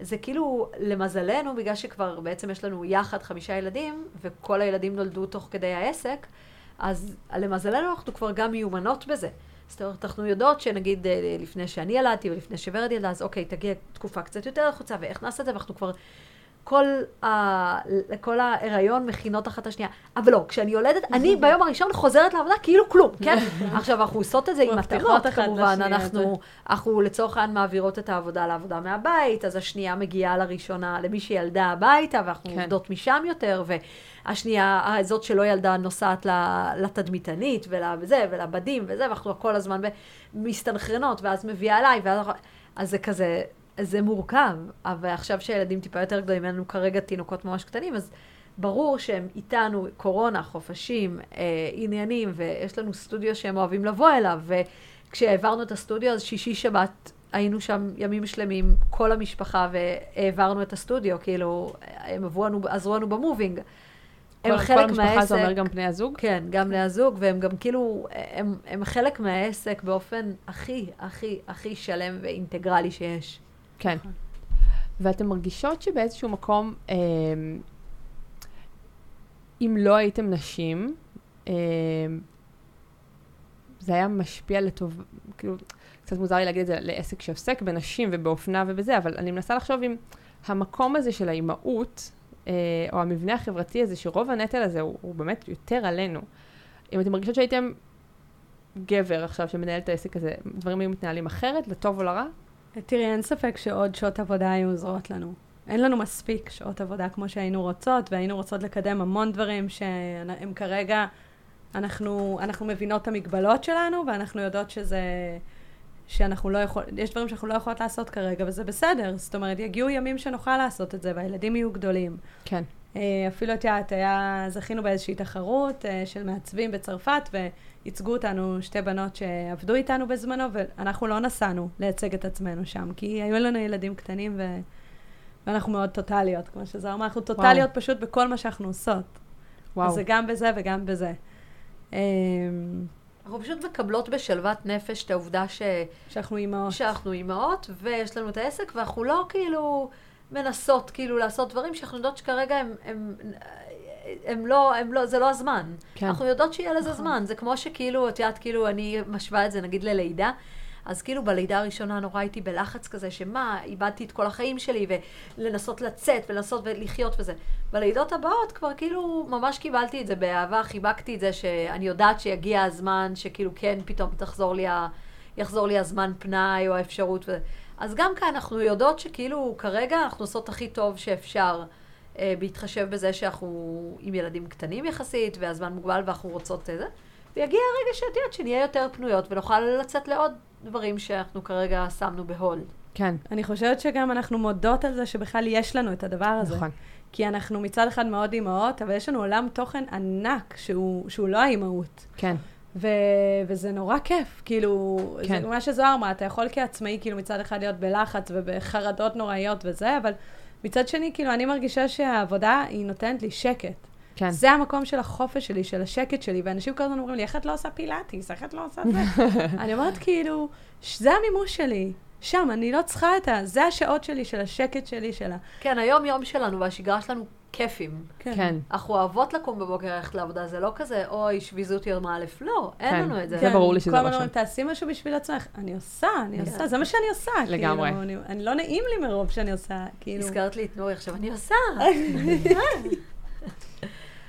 וזה כאילו, למזלנו, בגלל שכבר בעצם יש לנו יחד חמישה ילדים, וכל הילדים נולדו תוך כדי העסק, אז למזלנו אנחנו כבר גם מיומנות בזה. זאת אומרת, אנחנו יודעות שנגיד אה, לפני שאני ילדתי ולפני שוורד ילדה, אז אוקיי, תגיע תקופה קצת יותר לחוצה, ואיך נעשה את זה, ואנחנו כבר... כל, ה... כל ההיריון מכינות אחת השנייה. אבל לא, כשאני יולדת, אני (laughs) ביום הראשון חוזרת לעבודה כאילו כלום, כן? (laughs) עכשיו, אנחנו עושות את זה עם אחת כמובן. אנחנו, אנחנו לצורך העניין מעבירות את העבודה לעבודה מהבית, אז השנייה מגיעה לראשונה, למי שילדה הביתה, ואנחנו כן. עובדות משם יותר, והשנייה, זאת שלא ילדה, נוסעת לתדמיתנית, ולזה, ולבדים, וזה, ואנחנו כל הזמן מסתנכרנות, ואז מביאה אליי, ואז... אז זה כזה, זה מורכב, אבל עכשיו שהילדים טיפה יותר גדולים, אין לנו כרגע תינוקות ממש קטנים, אז ברור שהם איתנו, קורונה, חופשים, אה, עניינים, ויש לנו סטודיו שהם אוהבים לבוא אליו, וכשהעברנו את הסטודיו, אז שישי שבת היינו שם ימים שלמים, כל המשפחה, והעברנו את הסטודיו, כאילו, הם עברו לנו, עזרו לנו במובינג. הם כל, חלק כל המשפחה מהעסק. זה אומר גם בני הזוג? כן, גם בני הזוג, והם גם כאילו, הם, הם חלק מהעסק באופן הכי, הכי, הכי שלם ואינטגרלי שיש. כן. ואתן מרגישות שבאיזשהו מקום, אה, אם לא הייתם נשים, אה, זה היה משפיע לטוב, כאילו, קצת מוזר לי להגיד את זה לעסק שעוסק בנשים ובאופנה ובזה, אבל אני מנסה לחשוב אם המקום הזה של האימהות, אה, או המבנה החברתי הזה, שרוב הנטל הזה הוא, הוא באמת יותר עלינו. אם אתם מרגישות שהייתם גבר עכשיו שמנהל את העסק הזה, דברים היו מתנהלים אחרת, לטוב או לרע? תראי, אין ספק שעוד שעות עבודה היו עוזרות לנו. אין לנו מספיק שעות עבודה כמו שהיינו רוצות, והיינו רוצות לקדם המון דברים שהם כרגע, אנחנו, אנחנו מבינות את המגבלות שלנו, ואנחנו יודעות שזה, שאנחנו לא יכול, יש דברים שאנחנו לא יכולות לעשות כרגע, וזה בסדר. זאת אומרת, יגיעו ימים שנוכל לעשות את זה, והילדים יהיו גדולים. כן. אה, אפילו את יודעת, היה, זכינו באיזושהי תחרות אה, של מעצבים בצרפת, וייצגו אותנו שתי בנות שעבדו איתנו בזמנו, ואנחנו לא נסענו לייצג את עצמנו שם, כי היו לנו ילדים קטנים, ו... ואנחנו מאוד טוטאליות, כמו שזוהר אמרה, אנחנו טוטאליות פשוט בכל מה שאנחנו עושות. וואו. אז זה גם בזה וגם בזה. אה, אנחנו פשוט מקבלות בשלוות נפש את העובדה ש... שאנחנו אימהות. שאנחנו אימהות, ויש לנו את העסק, ואנחנו לא כאילו מנסות כאילו לעשות דברים שאנחנו יודעות שכרגע הם, הם הם לא, הם לא, זה לא הזמן. כן. אנחנו יודעות שיהיה לזה נכון. זמן. זה כמו שכאילו, את יודעת, כאילו, אני משווה את זה נגיד ללידה. אז כאילו בלידה הראשונה נורא הייתי בלחץ כזה, שמה, איבדתי את כל החיים שלי, ולנסות לצאת, ולנסות ולחיות וזה. בלידות הבאות כבר כאילו ממש קיבלתי את זה באהבה, חיבקתי את זה שאני יודעת שיגיע הזמן, שכאילו כן, פתאום תחזור לי, ה... יחזור לי הזמן פנאי או האפשרות וזה. אז גם כאן אנחנו יודעות שכאילו כרגע אנחנו עושות הכי טוב שאפשר, אה, בהתחשב בזה שאנחנו עם ילדים קטנים יחסית, והזמן מוגבל ואנחנו רוצות את זה. ויגיע הרגע שאת יודעת שנהיה יותר פנויות ונוכל לצאת לעוד דברים שאנחנו כרגע שמנו בהולד. כן, אני חושבת שגם אנחנו מודות על זה שבכלל יש לנו את הדבר הזה. נכון. כי אנחנו מצד אחד מאוד אימהות, אבל יש לנו עולם תוכן ענק שהוא, שהוא לא האימהות. כן, ו- וזה נורא כיף, כאילו, כן. זה מה שזוהר אמרה, אתה יכול כעצמאי, כאילו, מצד אחד להיות בלחץ ובחרדות נוראיות וזה, אבל מצד שני, כאילו, אני מרגישה שהעבודה, היא נותנת לי שקט. כן. זה המקום של החופש שלי, של השקט שלי, ואנשים כל הזמן אומרים לי, איך את לא עושה פילאטיס? איך את לא עושה זה? (laughs) אני אומרת, כאילו, זה המימוש שלי. שם, אני לא צריכה את ה... זה השעות שלי, של השקט שלי, של ה... כן, היום-יום שלנו והשגרה שלנו כיפים. כן. אנחנו אוהבות לקום בבוקר ללכת לעבודה, זה לא כזה, אוי, שביזות יום א', לא, אין כן. לנו את זה. זה ברור לי שזה כל לא הזמן שם. אומרים, תעשי משהו בשביל עצמך. אני עושה, אני כן. עושה, זה מה שאני עושה. לגמרי. כאילו, אני, אני לא נעים לי מרוב שאני עושה, כאילו... הזכרת לי את נורי עכשיו, אני עושה. (laughs)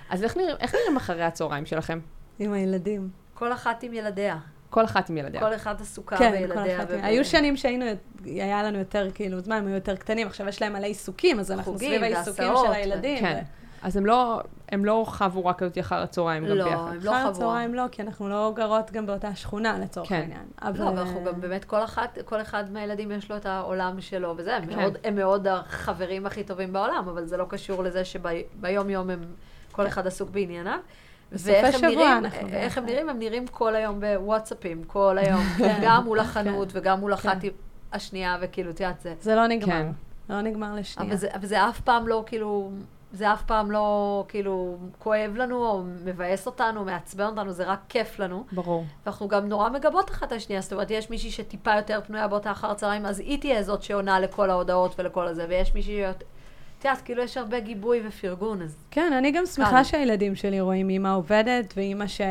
אז איך נראים אחרי הצהריים שלכם? עם הילדים. כל אחת עם ילדיה. כל אחת עם ילדיה. כל אחת עסוקה כן, בילדיה. וב- היו שנים שהיינו, היה לנו יותר, כאילו, זמן, הם היו יותר קטנים, עכשיו יש להם מלא עיסוקים, אז אנחנו חוגים סביב העיסוקים של הילדים. כן. אז הם לא, הם לא חוו רק כזאת אחר הצהריים גם לא, ביחד. הם לא אחר חוו. הצהריים לא, כי אנחנו לא גרות גם באותה שכונה, לצורך כן. העניין. אבל... לא, אבל אנחנו גם באמת, כל אחת, כל אחד מהילדים יש לו את העולם שלו וזה, הם, כן. מאוד, הם מאוד החברים הכי טובים בעולם, אבל זה לא קשור לזה שביום יום הם, כל אחד עסוק בענייניו. ואיך הם שבוע נראים, אנחנו איך הם. נראים? הם נראים כל היום בוואטסאפים, כל היום, (laughs) כן. גם מול החנות וגם מול אחת כן. השנייה, וכאילו, את יודעת, זה... זה לא נגמר. כן. לא נגמר לשנייה. אבל זה, אבל זה אף פעם לא, כאילו, זה אף פעם לא, כאילו, כואב לנו, או מבאס אותנו, מעצבן אותנו, זה רק כיף לנו. ברור. ואנחנו גם נורא מגבות אחת את השנייה, זאת אומרת, יש מישהי שטיפה יותר פנויה באותה אחר הצהריים, אז היא תהיה זאת שעונה לכל ההודעות ולכל הזה, ויש מישהי. את יודעת, כאילו יש הרבה גיבוי ופרגון, אז... כן, אני גם שמחה. שהילדים שלי רואים אימא עובדת, ואימא ש...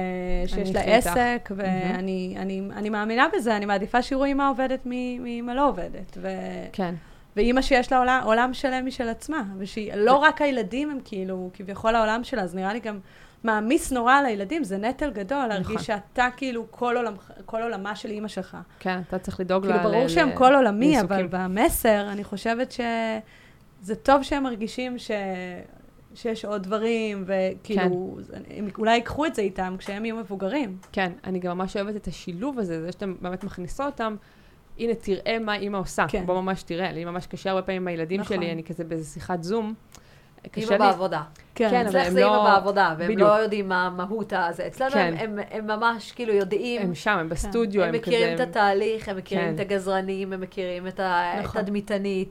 שיש לה. עסק, ואני אני, אני מאמינה בזה, אני מעדיפה שיראו אימא עובדת מאימא לא עובדת. ו... כן. ואימא שיש לה עולם, עולם שלם משל עצמה, ושהיא, לא רק הילדים הם כאילו, כביכול העולם שלה, אז נראה לי גם מעמיס נורא על הילדים, זה נטל גדול, להרגיש שאתה כאילו כל, עולם, כל עולמה של אימא שלך. כן, אתה צריך לדאוג ל... כאילו, ברור ל- שהם ל- כל עולמי, אבל. במסר, אני חושבת שזה טוב שהם מרגישים ש... שיש עוד דברים, וכאילו, הם אולי ייקחו את זה איתם כשהם יהיו מבוגרים. כן, אני גם ממש אוהבת את השילוב הזה, זה שאתם באמת מכניסות אותם. הנה, תראה מה אימא עושה. כן. בוא ממש תראה. לי ממש קשה הרבה פעמים עם הילדים נכון. שלי, אני כזה באיזה שיחת זום. קשה אימא לי- בעבודה. כן, אבל אצלך הם זה לא- אימא בעבודה, והם בדיוק. לא יודעים מה המהות הזה. אצלנו כן. הם, הם, הם ממש כאילו יודעים, הם שם, הם בסטודיו, הם הם כזה... מכירים את התהליך, הם מכירים כן. את הגזרנים, הם מכירים את ה- את נכון.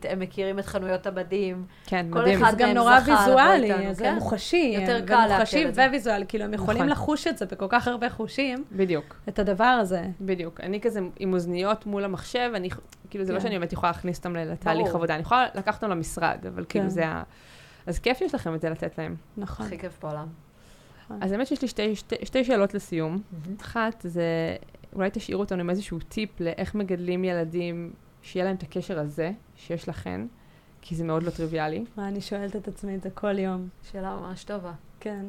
הם מכירים את חנויות הבדים. כן, כל מדהים. אחד זה גם מהם נורא זכה לבוא ויזואלי, איתנו, זה כן? מוחשי. יותר הם- קל לעכל את זה. וויזואלי, כאילו, הם יכולים נכון. לחוש את זה בכל כך הרבה חושים, בדיוק, את הדבר הזה. בדיוק. אני כזה עם אוזניות מול המחשב, אני, כאילו, זה לא כן. שאני באמת יכולה להכניס אותם לתהליך. עבודה, אני יכולה לקחת אותם למשרד, אבל כאילו כן. זה ה... אז כיף שיש לכם את זה לתת להם. נכון. הכי כיף בעולם. אז האמת שיש לי שתי, שתי, שתי שאלות לסיום. אחת, זה אולי תשאירו אותנו עם איזשהו טיפ לאיך מגדלים ילדים, שיהיה להם את הקשר הזה, שיש לכן, כי זה מאוד לא טריוויאלי. מה, אני שואלת את עצמי את זה כל יום. שאלה ממש טובה. כן.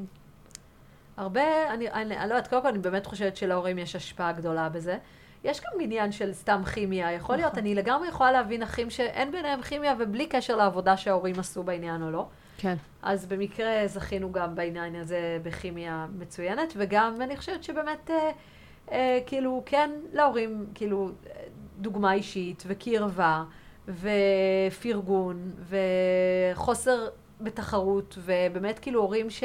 הרבה, אני, אני, אני לא יודעת, קודם כל אני באמת חושבת שלהורים יש השפעה גדולה בזה. יש גם עניין של סתם כימיה, יכול להיות, נכון. אני לגמרי יכולה להבין אחים שאין ביניהם כימיה ובלי קשר לעבודה שההורים עשו בעניין או לא. כן. אז במקרה זכינו גם בעניין הזה בכימיה מצוינת, וגם אני חושבת שבאמת, אה, אה, כאילו, כן, להורים, כאילו, אה, דוגמה אישית וקרבה ופרגון וחוסר בתחרות, ובאמת כאילו הורים ש...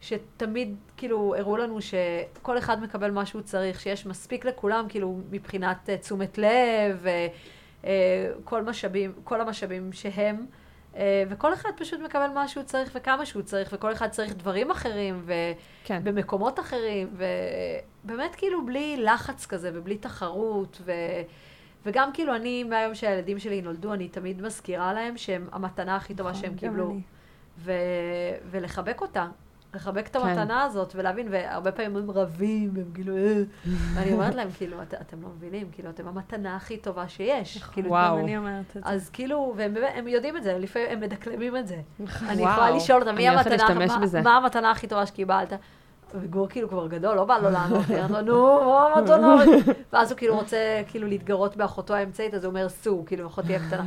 שתמיד כאילו הראו לנו שכל אחד מקבל מה שהוא צריך, שיש מספיק לכולם, כאילו מבחינת אה, תשומת לב, וכל משאבים, כל המשאבים שהם, אה, וכל אחד פשוט מקבל מה שהוא צריך וכמה שהוא צריך, וכל אחד צריך דברים אחרים, כן. ובמקומות אחרים, ובאמת כאילו בלי לחץ כזה ובלי תחרות, ו... וגם כאילו אני, מהיום שהילדים שלי נולדו, אני תמיד מזכירה להם שהם המתנה הכי טובה נכון, שהם קיבלו. ו... ולחבק אותה. לחבק את כן. המתנה הזאת ולהבין, והרבה פעמים הם רבים, הם כאילו, אה, ואני אומרת להם, כאילו, "את- אתם לא מבינים, כאילו, אתם המתנה הכי טובה שיש. כאילו, וואו. אני אומרת את זה. אז כאילו, והם יודעים את זה, לפעמים הם מדקלמים את זה. אני וואו. יכולה לשאול אותם, אני. מה המתנה הכי טובה שקיבלת? וגור כאילו כבר גדול, לא בא לו לענות, לו, נו, מה המתנה? ואז הוא כאילו רוצה כאילו להתגרות באחותו האמצעית, אז הוא אומר, סו, כאילו, אחותי הקטנה.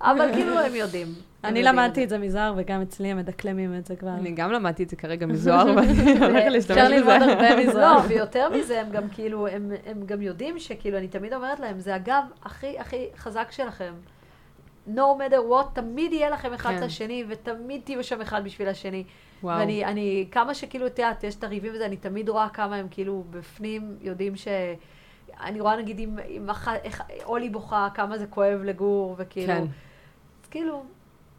אבל כאילו, הם יודעים. אני למדתי את זה מזוהר, וגם אצלי הם מדקלמים את זה כבר. אני גם למדתי את זה כרגע מזוהר, ואני (laughs) הולכת להשתמש אפשר ללמוד בזה. הרבה מזוהר. לא, ויותר מזה, הם גם כאילו, הם, הם גם יודעים שכאילו, אני תמיד אומרת להם, זה הגב הכי הכי חזק שלכם. no matter what, תמיד יהיה לכם אחד את כן. השני, ותמיד תהיו שם אחד בשביל השני. וואו. ואני, אני, כמה שכאילו, את יודעת, יש את הריבים וזה, אני תמיד רואה כמה הם כאילו בפנים יודעים ש... אני רואה נגיד אם, אם אח, איך, אולי בוכה, כמה זה כואב לגור, וכאילו... כן. אז כאילו,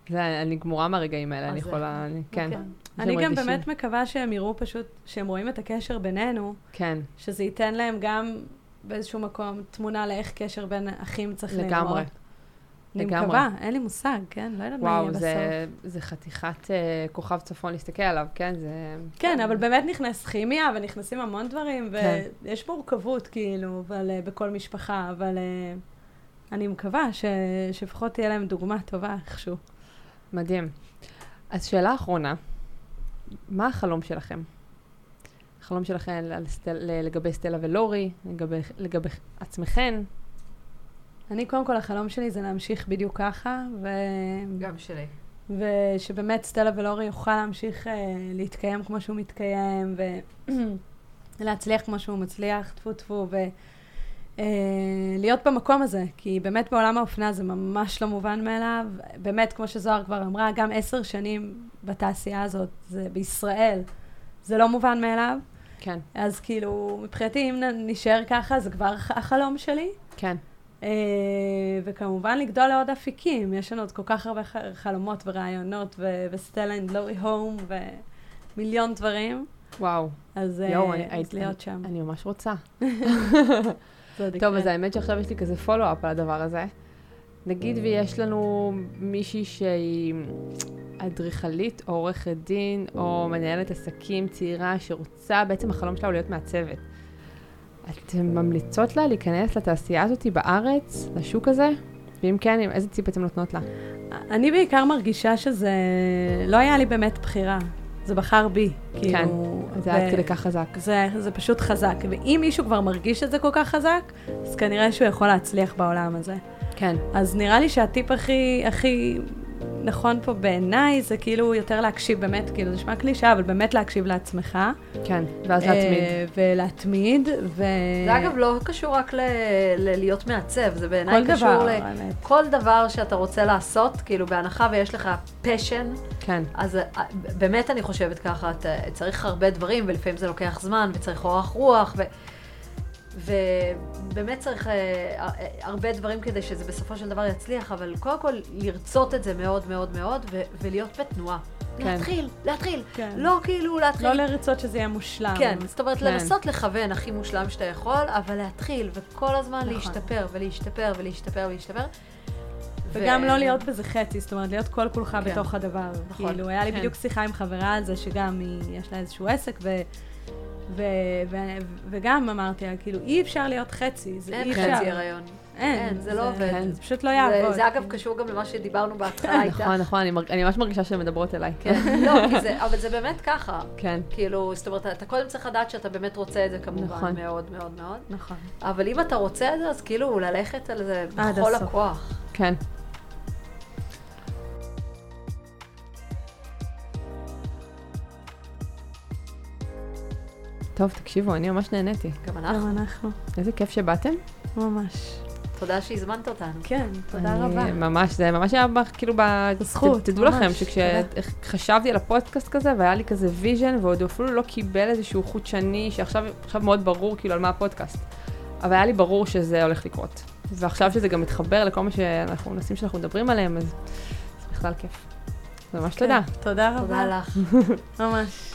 זה, אני גמורה מהרגעים האלה, אני יכולה, אני- כן. אוקיי. אני גם שמרגישים. באמת מקווה שהם יראו פשוט, שהם רואים את הקשר בינינו, כן, שזה ייתן להם גם באיזשהו מקום תמונה לאיך קשר בין אחים צריך להיראות. לגמרי. אני לגמרי. מקווה, אין לי מושג, כן? לא יודעת מה יהיה וואו, בסוף. זה, זה חתיכת אה, כוכב צפון להסתכל עליו, כן? זה... כן, אבל באמת נכנס כימיה, ונכנסים המון דברים, כן. ויש מורכבות, כאילו, אבל, אה, בכל משפחה, אבל אה, אני מקווה ש... שלפחות תהיה להם דוגמה טובה איכשהו. מדהים. אז שאלה אחרונה, מה החלום שלכם? החלום שלכם על סטל, לגבי סטלה ולורי, לגבי, לגבי עצמכן? אני, קודם כל, החלום שלי זה להמשיך בדיוק ככה, ו... גם שלי. ושבאמת סטלה ולורי יוכל להמשיך אה, להתקיים כמו שהוא מתקיים, ולהצליח (clears throat) כמו שהוא מצליח, טפו טפו, ולהיות במקום הזה, כי באמת בעולם האופנה זה ממש לא מובן מאליו. באמת, כמו שזוהר כבר אמרה, גם עשר שנים בתעשייה הזאת, זה בישראל, זה לא מובן מאליו. כן, אז כאילו, מבחינתי, אם נשאר ככה, זה כבר החלום שלי. כן. אה, וכמובן לגדול לעוד אפיקים, יש לנו עוד כל כך הרבה חלומות ורעיונות, ו Stella and Lori Home, ומיליון דברים, וואו, אז, אה, אני- להיות שם. אני ממש רוצה. (laughs) טוב. אז האמת שעכשיו יש לי כזה follow-up על הדבר הזה. נגיד ויש לנו מישהי שהיא אדריכלית או עורכת דין או מנהלת עסקים צעירה שרוצה, בעצם החלום שלה הוא להיות מעצבת. אתן ממליצות לה להיכנס לתעשייה הזאת בארץ, לשוק הזה? ואם כן, איזה ציפ אתן נותנות לה? אני בעיקר מרגישה שזה לא היה לי באמת בחירה, זה בחר בי. כאילו, כן, זה עד כדי כך חזק. זה, זה פשוט חזק, ואם מישהו כבר מרגיש את זה כל כך חזק, אז כנראה שהוא יכול להצליח בעולם הזה. כן, אז נראה לי שהטיפ הכי, הכי נכון פה בעיניי, זה כאילו יותר להקשיב, באמת, כאילו, זה נשמע קלישה, אבל באמת להקשיב לעצמך. כן, ואז להתמיד. אה, ולהתמיד, ו... זה אגב לא קשור רק ל- ל- להיות מעצב, זה בעיניי קשור דבר, ל... האמת. כל דבר שאתה רוצה לעשות, כאילו בהנחה ויש לך פשן, כן, אז אה, באמת אני חושבת ככה, אתה צריך הרבה דברים, ולפעמים זה לוקח זמן, וצריך אורך רוח, ו... ובאמת צריך אה, אה, הרבה דברים כדי שזה בסופו של דבר יצליח, אבל קודם כל לרצות את זה מאוד מאוד מאוד, ולהיות בתנועה. כן. להתחיל, להתחיל. כן. לא כאילו להתחיל לא לרצות שזה יהיה מושלם. כן, זאת אומרת, כן. לנסות לכוון הכי מושלם שאתה יכול, אבל להתחיל, וכל הזמן נכון. להשתפר, ולהשתפר, ולהשתפר, ולהשתפר. וגם ו- לא להיות בזה חצי, זאת אומרת, להיות כל כולך כן. בתוך הדבר. נכון. כאילו, היה לי כן. בדיוק שיחה עם חברה על זה, שגם היא, יש לה איזשהו עסק, ו... ו- ו- וגם אמרתי לה, כאילו, אי אפשר להיות חצי, זה אי אין אפשר. חצי הריון. אין, אין, זה לא עובד. זה פשוט לא יעבוד. זה אגב קשור גם למה שדיברנו בהתחלה (laughs) איתך. נכון, נכון, אני ממש מרגישה שהן מדברות אליי. כן, (laughs) לא, אבל זה באמת ככה. כן, כאילו, זאת אומרת, אתה קודם צריך לדעת שאתה באמת רוצה את זה כמובן, נכון. מאוד מאוד מאוד. נכון. אבל אם אתה רוצה את זה, אז כאילו, ללכת על זה בכל. הכוח. כן. טוב, תקשיבו, אני ממש נהניתי. גם אנחנו. גם אנחנו, איזה כיף שבאתם. ממש. תודה שהזמנת אותנו. כן, תודה אני- רבה. ממש, זה ממש היה ב- כאילו ב... זכות, ת- תדעו ממש, לכם שכשחשבתי על הפודקאסט כזה, והיה לי כזה vision, ועוד אפילו לא קיבל איזשהו חוט שני, שעכשיו עכשיו מאוד ברור כאילו על מה הפודקאסט. אבל היה לי ברור שזה הולך לקרות. ועכשיו שזה גם מתחבר לכל מה שאנחנו, נושאים שאנחנו מדברים עליהם, אז זה בכלל כיף. ממש כן, תודה. תודה רבה. תודה לך. ממש.